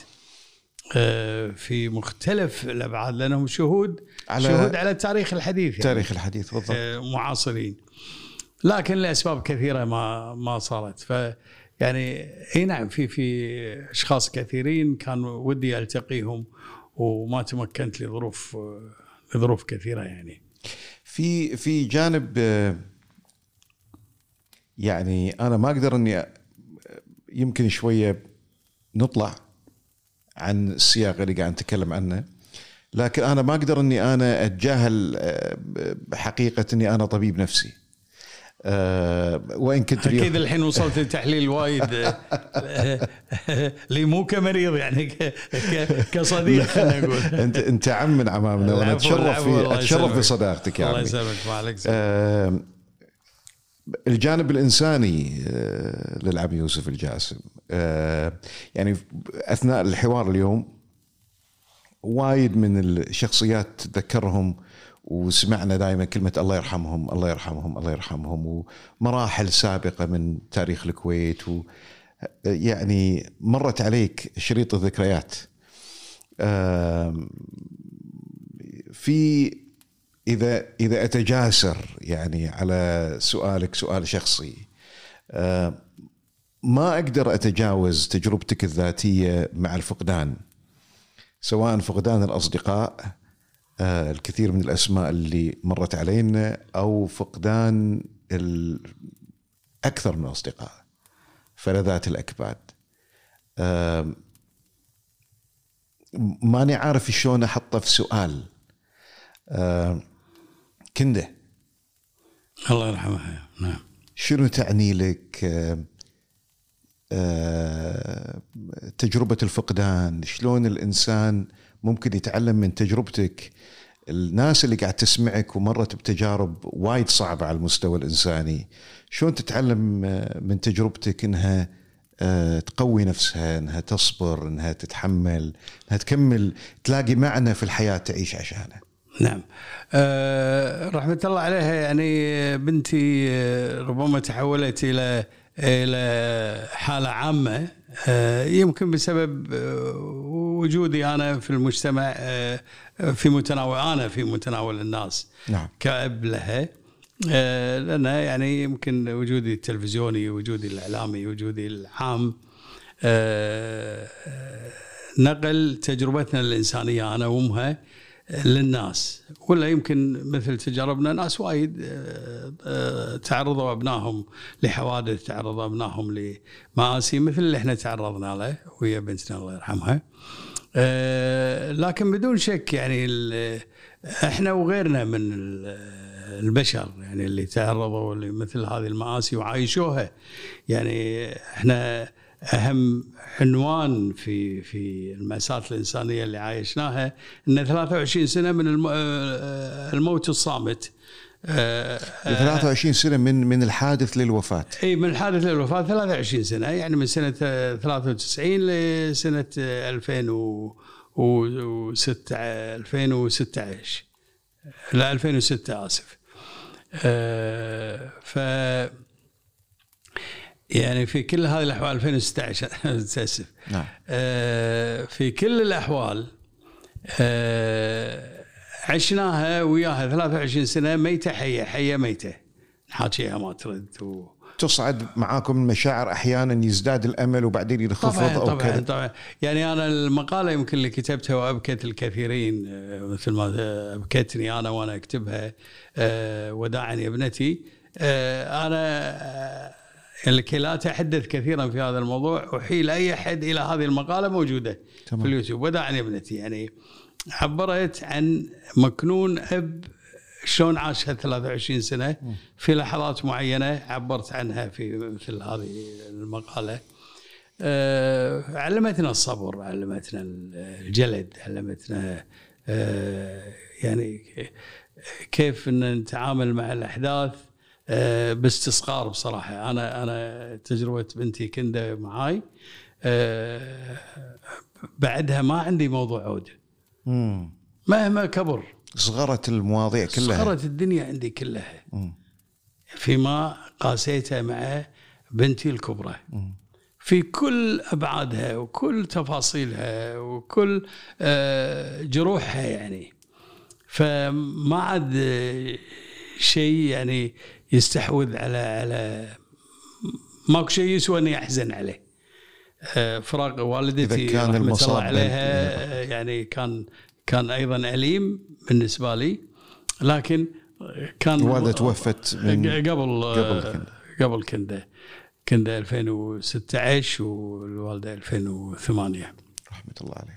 [SPEAKER 2] آه، في مختلف الأبعاد لأنهم شهود
[SPEAKER 1] على-
[SPEAKER 2] على شهود على التاريخ الحديث يعني.
[SPEAKER 1] تاريخ الحديث بالضبط.
[SPEAKER 2] آه، معاصرين. لكن لأسباب كثيرة ما ما صارت. ف يعني إي نعم في في أشخاص كثيرين كان ودي ألتقيهم وما تمكنت لظروف لظروف كثيرة يعني.
[SPEAKER 1] في في جانب آه، يعني أنا ما أقدر إني آه، يمكن شوية نطلع عن السياق اللي قاعد نتكلم عنه لكن أنا ما أقدر إني أنا أتجاهل آه، حقيقة إني أنا طبيب نفسي. آه، وإن كنت
[SPEAKER 2] أكيد الحين وصلت لتحليل وايد آه، لي مو كمريض يعني كصديق خلينا نقول.
[SPEAKER 1] أنت أنت عم من عمامنا
[SPEAKER 2] وأنا أتشرف
[SPEAKER 1] في
[SPEAKER 2] أتشرف.
[SPEAKER 1] بصداقتك يا
[SPEAKER 2] الله يسلمك ما عليك
[SPEAKER 1] آه، الجانب الإنساني آه، للعم يوسف الجاسم. آه، يعني أثناء الحوار اليوم وايد من الشخصيات تذكرهم وسمعنا دائما كلمة الله يرحمهم الله يرحمهم الله يرحمهم ومراحل سابقة من تاريخ الكويت و يعني مرت عليك شريط الذكريات. في إذا إذا أتجاسر يعني على سؤالك سؤال شخصي آه، ما أقدر أتجاوز تجربتك الذاتية مع الفقدان؟ سواء فقدان الأصدقاء آه، الكثير من الأسماء اللي مرت علينا أو فقدان أكثر من الأصدقاء فلذات الأكباد. ماني عارف شلون احطه في سؤال كنده.
[SPEAKER 2] الله يرحمها نعم.
[SPEAKER 1] شنو تعني لك آم، آم، تجربة الفقدان؟ شلون الإنسان ممكن يتعلم من تجربتك؟ الناس اللي قاعد تسمعك ومرت بتجارب وايد صعبة على المستوى الإنساني. شلون تتعلم آه، من تجربتك إنها آه، تقوي نفسها إنها تصبر إنها تتحمل إنها تكمل تلاقي معنى في الحياة تعيش عشانه
[SPEAKER 2] نعم. أه رحمة الله عليها يعني بنتي آه، ربما تحولت إلى إلى حالة عامة أه يمكن بسبب آه، وجودي أنا في المجتمع أه في متناول أنا في متناول الناس
[SPEAKER 1] نعم.
[SPEAKER 2] كأب لها. آه، لأن يعني يمكن وجودي التلفزيوني وجودي الإعلامي وجودي العام آه، آه، نقل تجربتنا الإنسانية أنا وأمها. للناس. ولا يمكن مثل تجاربنا ناس وايد آه، آه، تعرضوا أبنائهم لحوادث تعرضوا أبنائهم لمآسي مثل اللي إحنا تعرضنا له ويا بنتنا الله يرحمها. آه، لكن بدون شك يعني إحنا وغيرنا من ال- البشر يعني اللي تعرضوا لمثل هذه المآسي وعايشوها يعني إحنا أهم عنوان في في المأساة الإنسانية اللي عايشناها إن 23 سنة من آه، الموت الصامت. آه،
[SPEAKER 1] 23 سنة من من الحادث للوفاة.
[SPEAKER 2] إي من الحادث للوفاة 23 سنة يعني من سنة آه، 93 لسنة آه، 2006 2016 لا 2006 آسف. آه، ف يعني في كل هذه الأحوال 2016 [laughs] اسف
[SPEAKER 1] نعم.
[SPEAKER 2] آه، في كل الأحوال آه، عشناها وياها 23 سنة ميتة حية حية ميتة. نحاكيها ما ترد و...
[SPEAKER 1] تصعد معاكم المشاعر أحيانا يزداد الأمل وبعدين ينخفض أو
[SPEAKER 2] طبعا
[SPEAKER 1] كذا.
[SPEAKER 2] طبعا. يعني أنا المقالة يمكن اللي كتبتها وأبكت الكثيرين آه، مثل ما أبكتني أنا وأنا أكتبها وداعا يا ابنتي أنا لكي لا اتحدث كثيرا في هذا الموضوع أحيل أي أحد إلى هذه المقالة موجودة
[SPEAKER 1] تمام.
[SPEAKER 2] في اليوتيوب. وداعا يا ابنتي. يعني عبرت عن مكنون أب شلون عاشها 23 سنة في لحظات معينة. عبرت عنها في مثل هذه المقالة. آه، علمتنا الصبر علمتنا الجلد علمتنا آه، يعني كيف إن نتعامل مع الأحداث. آه، باستصغار بصراحة. أنا أنا تجربة بنتي كنده معاي آه، بعدها ما عندي موضوع عودة.
[SPEAKER 1] مم.
[SPEAKER 2] مهما كبر.
[SPEAKER 1] صغرت المواضيع كلها.
[SPEAKER 2] صغرت الدنيا عندي كلها.
[SPEAKER 1] مم.
[SPEAKER 2] فيما قاسيته مع بنتي الكبرى. في كل أبعادها وكل تفاصيلها وكل آه، جروحها يعني. فما عاد شيء يعني يستحوذ على على ماكو شيء يسوى اني احزن عليه. آه، فراق والدتي
[SPEAKER 1] إذا كان المصاب
[SPEAKER 2] الله عليها آه، يعني كان كان أيضا أليم بالنسبة لي. لكن كان
[SPEAKER 1] الوالده توفت من
[SPEAKER 2] قبل
[SPEAKER 1] قبل كندا.
[SPEAKER 2] قبل كندا. كندا 2016 والوالدة 2008
[SPEAKER 1] رحمة الله عليه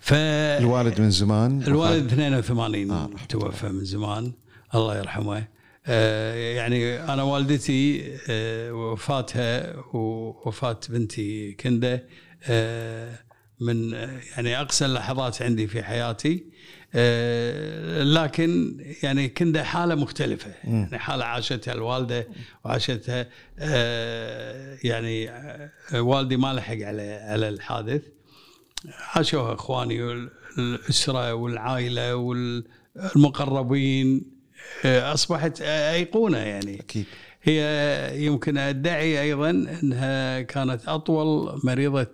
[SPEAKER 2] فالوالد
[SPEAKER 1] الوالد من زمان.
[SPEAKER 2] 82
[SPEAKER 1] آه، رحمة
[SPEAKER 2] توفى من زمان. الله يرحمه. آه، يعني أنا والدتي آه، وفاتها ووفاة بنتي كندا آه، من آه، يعني اقسى اللحظات عندي في حياتي. آه، لكن يعني كندا حالة مختلفة. يعني حالة عاشتها الوالدة وعاشتها آه، يعني آه، والدي ما لحق على على الحادث. عاشوها إخواني والاسره والعائلة والمقربين. آه، أصبحت أيقونة يعني.
[SPEAKER 1] أكيد.
[SPEAKER 2] هي يمكن أدعي أيضا أنها كانت أطول مريضة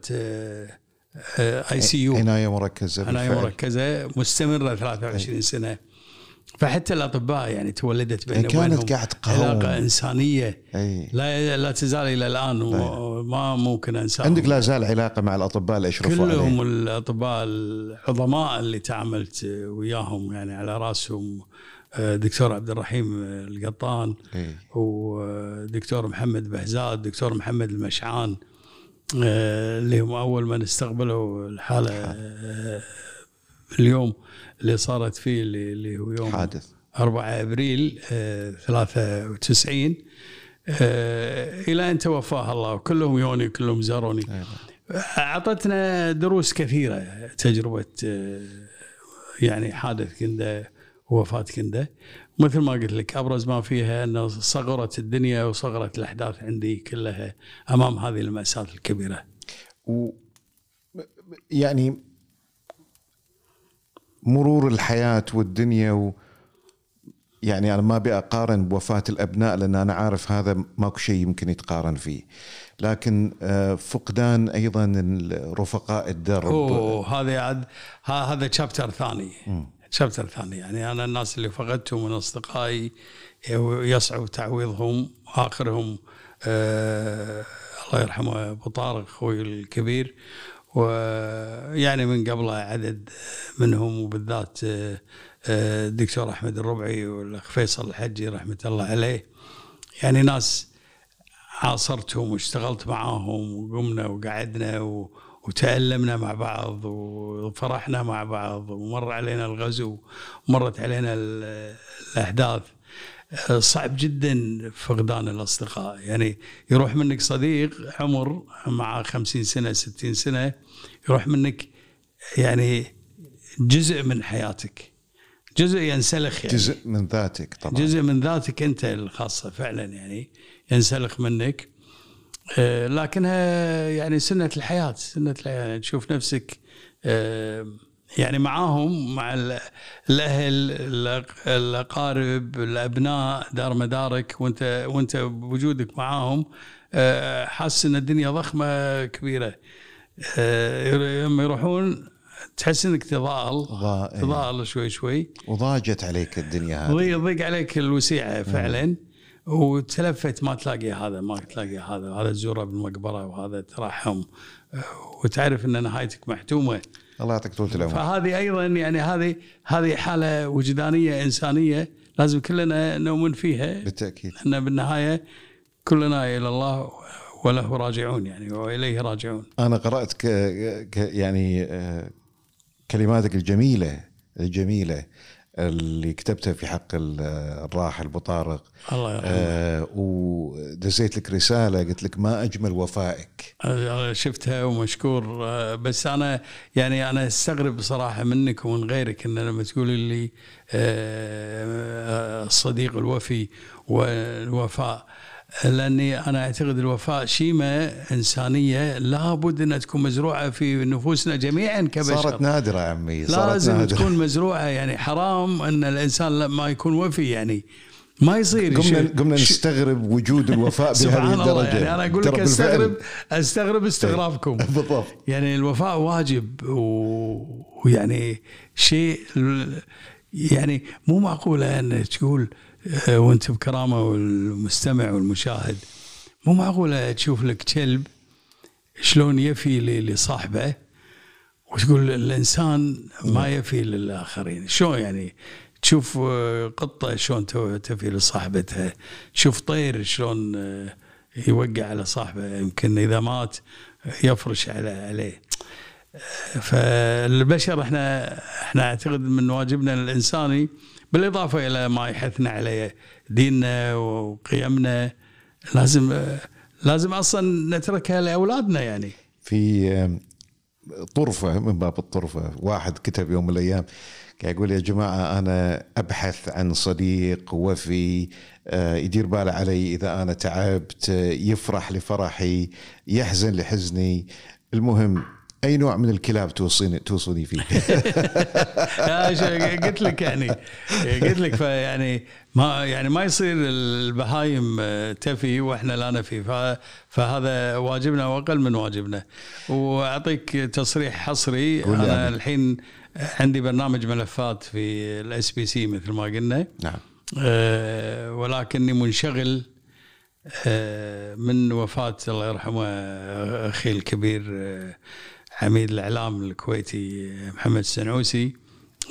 [SPEAKER 2] اي سي يو
[SPEAKER 1] عناية
[SPEAKER 2] مركزة
[SPEAKER 1] عناية.
[SPEAKER 2] مركزة مستمرة 23 سنة. فحتى الأطباء يعني تولدت بيني
[SPEAKER 1] كانت قاعد تقاوم.
[SPEAKER 2] علاقة إنسانية.
[SPEAKER 1] أي.
[SPEAKER 2] لا لا تزال إلى الآن وما ممكن انساها
[SPEAKER 1] عندك لا زال علاقة مع الأطباء اللي اشرفوا عليه
[SPEAKER 2] كلهم الأطباء العظماء اللي تعاملت وياهم يعني على رأسهم. آه، دكتور عبد الرحيم القطان
[SPEAKER 1] إي.
[SPEAKER 2] ودكتور محمد بهزاد دكتور محمد المشعان آه، اللي هم أول من استقبلوا الحالة آه، اليوم اللي صارت فيه اللي هو يوم
[SPEAKER 1] حادث.
[SPEAKER 2] 4 أبريل آه، 93 آه، إلى أن توفاها الله. وكلهم يوني وكلهم زاروني. أعطتنا دروس كثيرة تجربة آه، يعني حادث كنده ووفاه كنده مثل ما قلت لك أبرز ما فيها انه صغرت الدنيا وصغرت الأحداث عندي كلها أمام هذه المأساة الكبيرة.
[SPEAKER 1] و يعني مرور الحياة والدنيا و يعني أنا ما أبي أقارن بوفاة الأبناء لأن أنا عارف هذا ماكو شيء يمكن يتقارن فيه. لكن آه، فقدان أيضا رفقاء الدرب.
[SPEAKER 2] أوه هذا عاد هذا شابتر ثاني. شابتر ثاني يعني أنا الناس اللي فقدتهم من أصدقائي يصعب تعويضهم اخرهم آه الله يرحمه أبو طارق أخوي الكبير. ويعني من قبله عدد منهم وبالذات آه، آه، الدكتور أحمد الربعي والأخ فيصل الحجي رحمة الله عليه. يعني ناس عاصرتهم واشتغلت معاهم وقمنا وقعدنا و... وتألمنا مع بعض وفرحنا مع بعض ومر علينا الغزو ومرت علينا ال- الأحداث. آه، صعب جدا فقدان الأصدقاء. يعني يروح منك صديق عمر مع خمسين سنة ستين سنة يروح منك يعني جزء من حياتك. جزء ينسلخ يعني.
[SPEAKER 1] جزء من ذاتك طبعا.
[SPEAKER 2] جزء من ذاتك أنت الخاصة فعلا يعني ينسلخ منك. لكنها يعني سنة الحياة سنة الحياة. يعني تشوف نفسك آه، يعني معاهم مع ال- الأهل الأق- الأقارب الأبناء دار مدارك وأنت وأنت بوجودك معاهم آه، حاسس إن الدنيا ضخمة كبيرة. آه، لما يروحون تحس
[SPEAKER 1] إنك إيه.
[SPEAKER 2] تضاءل شوي شوي.
[SPEAKER 1] وضاجت عليك الدنيا هذه.
[SPEAKER 2] ضيق ضيق عليك الوسيعة فعلا. وتلفت ما تلاقي هذا ما تلاقي هذا هذا تزوره بالمقبرة وهذا ترحم وتعرف إن نهايتك محتومة.
[SPEAKER 1] الله يعطيك طولة العمر.
[SPEAKER 2] فهذه أيضا يعني هذه هذه حالة وجدانية إنسانية لازم كلنا نؤمن فيها.
[SPEAKER 1] بالتأكيد.
[SPEAKER 2] ان بالنهاية كلنا إلى الله وله راجعون يعني وإليه راجعون.
[SPEAKER 1] أنا قرأت ك... ك... يعني آه، كلماتك الجميلة الجميلة. اللي كتبتها في حق ال- الراحل أبو طارق.
[SPEAKER 2] الله يرحمه.
[SPEAKER 1] آه ودزيت لك رسالة قلت لك ما أجمل وفائك.
[SPEAKER 2] شفتها ومشكور. آه، بس أنا يعني أنا أستغرب بصراحة منك ومن غيرك إن لما تقول لي آه، الصديق الوفي والوفاء لأني أنا أعتقد الوفاء شيمة إنسانية لابد أنها تكون مزروعة في نفوسنا جميعا كبشر.
[SPEAKER 1] صارت نادرة يا عمي صارت
[SPEAKER 2] لازم
[SPEAKER 1] نادرة.
[SPEAKER 2] تكون مزروعة يعني حرام أن الإنسان لما يكون وفي يعني ما يصير.
[SPEAKER 1] قمنا قمنا نستغرب وجود الوفاء بهذه الدرجة.
[SPEAKER 2] يعني أنا
[SPEAKER 1] أقول
[SPEAKER 2] لك. استغرب أستغرب استغرابكم. [laughs]
[SPEAKER 1] بالضبط.
[SPEAKER 2] يعني الوفاء واجب ويعني شيء يعني مو معقوله أن تقول وانت بكرامة والمستمع والمشاهد. مو معقولة تشوف لك كلب شلون يفي لصاحبه وتقول الإنسان ما يفي للآخرين. شلون يعني تشوف آه، قطة شلون تفي لصاحبتها؟ تشوف طير شلون آه، يوقع على صاحبه؟ يمكن إذا مات يفرش على عليه. فالبشر إحنا إحنا اعتقد من واجبنا الإنساني بالإضافة إلى ما يحثنا عليه ديننا وقيمنا لازم لازم أصلا نتركها لأولادنا يعني.
[SPEAKER 1] في آم، طرفة من باب الطرفة واحد كتب يوم من الأيام قاعد يقول يا جماعة أنا أبحث عن صديق وفي آه، يدير باله علي إذا أنا تعبت يفرح لفرحي يحزن لحزني. المهم أي نوع من الكلاب توصيني توصوني فيه؟ [laughs]
[SPEAKER 2] شو- قلت لك يعني قلت لك فيعني ما يعني ما يصير البهايم آه، تفي وإحنا لا نفي فهذا واجبنا وأقل من واجبنا. وأعطيك تصريح حصري.
[SPEAKER 1] أنا.
[SPEAKER 2] الحين عندي برنامج ملفات في ال SBC مثل ما قلنا.
[SPEAKER 1] نعم.
[SPEAKER 2] آه، ولكني منشغل آه، من وفاة الله يرحمه آه، أخي الكبير آه، عميد الإعلام الكويتي محمد السنعوسي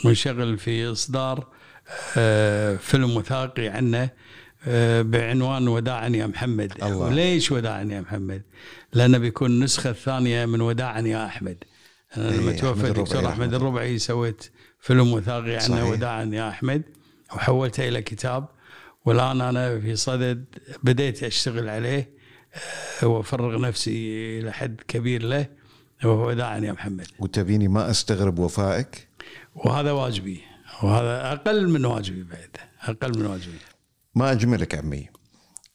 [SPEAKER 2] منشغل في إصدار آه، فيلم وثائقي عنه آه، بعنوان وداعا يا محمد
[SPEAKER 1] الله.
[SPEAKER 2] وليش وداعا يا محمد لأنه بيكون النسخة الثانية من وداعا يا أحمد أنا لما
[SPEAKER 1] إيه،
[SPEAKER 2] توفى الدكتور أحمد. الربعي سويت فيلم وثائقي. عنه وداعا يا أحمد وحولته إلى كتاب والآن أنا في صدد بديت أشتغل عليه آه، وأفرغ نفسي إلى حد كبير له وداعا يا محمد.
[SPEAKER 1] وتبيني ما أستغرب وفائك؟
[SPEAKER 2] وهذا واجبي. وهذا أقل من واجبي بعد. أقل من واجبي.
[SPEAKER 1] ما أجملك عمي.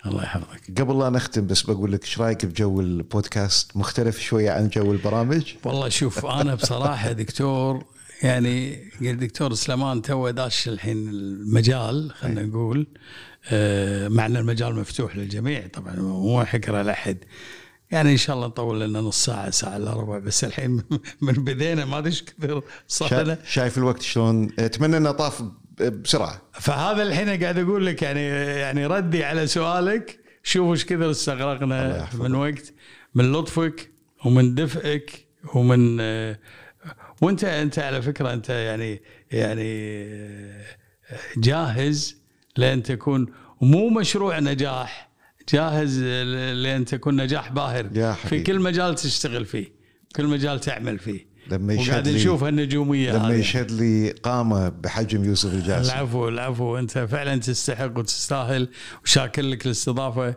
[SPEAKER 2] الله يحفظك.
[SPEAKER 1] قبل لا نختم بس بقول لك إيش رأيك بجو البودكاست؟ مختلف شوية عن جو البرامج؟
[SPEAKER 2] والله شوف أنا بصراحة دكتور يعني قلت دكتور سليمان تو داش الحين المجال خلينا نقول. آه، مع إن المجال مفتوح للجميع طبعا مو حكر على أحد. يعني إن شاء الله نطول لنا نص ساعة ساعة إلا ربع بس الحين [laughs] من بدينا ما أدري إيش كثر
[SPEAKER 1] شا- شايف الوقت شلون؟ أتمنى إنه طاف بسرعة.
[SPEAKER 2] فهذا الحين قاعد أقول لك يعني يعني ردي على سؤالك شوف إيش كثر استغرقنا. من وقت من لطفك ومن دفئك ومن وأنت أنت على فكرة أنت يعني يعني جاهز لأن تكون مو مشروع نجاح. جاهز لأن تكون نجاح باهر.
[SPEAKER 1] يا
[SPEAKER 2] في
[SPEAKER 1] حبيبي.
[SPEAKER 2] كل مجال تشتغل فيه كل مجال تعمل فيه.
[SPEAKER 1] لما يشهد
[SPEAKER 2] وقاعد
[SPEAKER 1] لي
[SPEAKER 2] نشوف هالنجوميه
[SPEAKER 1] لما
[SPEAKER 2] هذه.
[SPEAKER 1] يشهد لي قامة بحجم يوسف الجاسم.
[SPEAKER 2] العفو العفو. أنت فعلا تستحق وتستاهل وشاكر لك الاستضافة.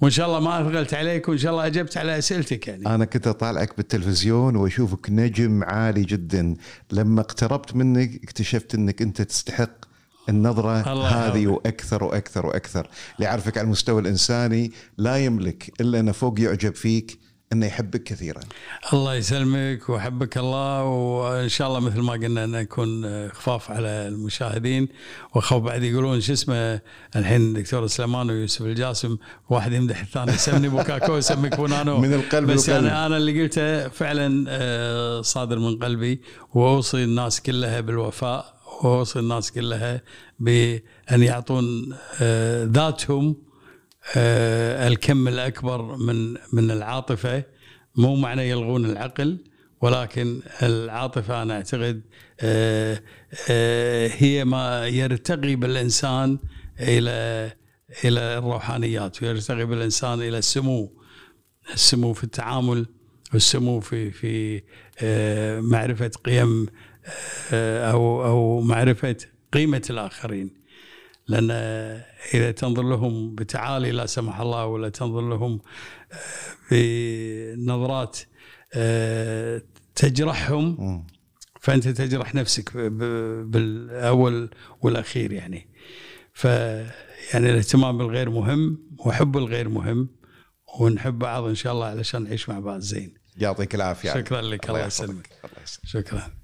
[SPEAKER 2] وإن شاء الله ما أثقلت عليك وإن شاء الله أجبت على أسئلتك يعني.
[SPEAKER 1] أنا كنت أطالعك بالتلفزيون وأشوفك نجم عالي جدا. لما اقتربت منك اكتشفت إنك أنت تستحق النظرة
[SPEAKER 2] الله
[SPEAKER 1] هذه
[SPEAKER 2] يحفظك.
[SPEAKER 1] وأكثر وأكثر وأكثر. ليعرفك على المستوى الإنساني لا يملك إلا أنه فوق يعجب فيك أنه يحبك كثيرا.
[SPEAKER 2] الله يسلمك وحبك الله وإن شاء الله مثل ما قلنا نكون خفاف على المشاهدين. واخاف بعد يقولون شو اسمه الحين الدكتور سليمان ويوسف الجاسم واحد يمدح الثاني يسمني بوكاكو يسميك بونانو. [laughs]
[SPEAKER 1] من القلب
[SPEAKER 2] بس
[SPEAKER 1] للقلب.
[SPEAKER 2] أنا أنا اللي قلته فعلا آه، صادر من قلبي وأوصي الناس كلها بالوفاء. واوصي الناس كلها بأن يعطون آه، ذاتهم آه، الكم الأكبر من من العاطفة. مو معنى يلغون العقل ولكن العاطفة أنا أعتقد آه، هي ما يرتقي بالإنسان إلى إلى الروحانيات ويرتقي بالإنسان إلى السمو السمو في التعامل والسمو في في معرفة قيم أو أو معرفة قيمة الآخرين. لأن إذا تنظر لهم بتعالي لا سمح الله ولا تنظر لهم آه، بنظرات آه، تجرحهم. فأنت تجرح نفسك بالأول والأخير يعني. ف يعني الاهتمام بالغير مهم وحب الغير مهم ونحب بعض إن شاء الله علشان نعيش مع بعض زين.
[SPEAKER 1] يعطيك العافية.
[SPEAKER 2] شكرا لك الله
[SPEAKER 1] يحفظك.
[SPEAKER 2] يسلمك.
[SPEAKER 1] الله يسلمك.
[SPEAKER 2] شكرا.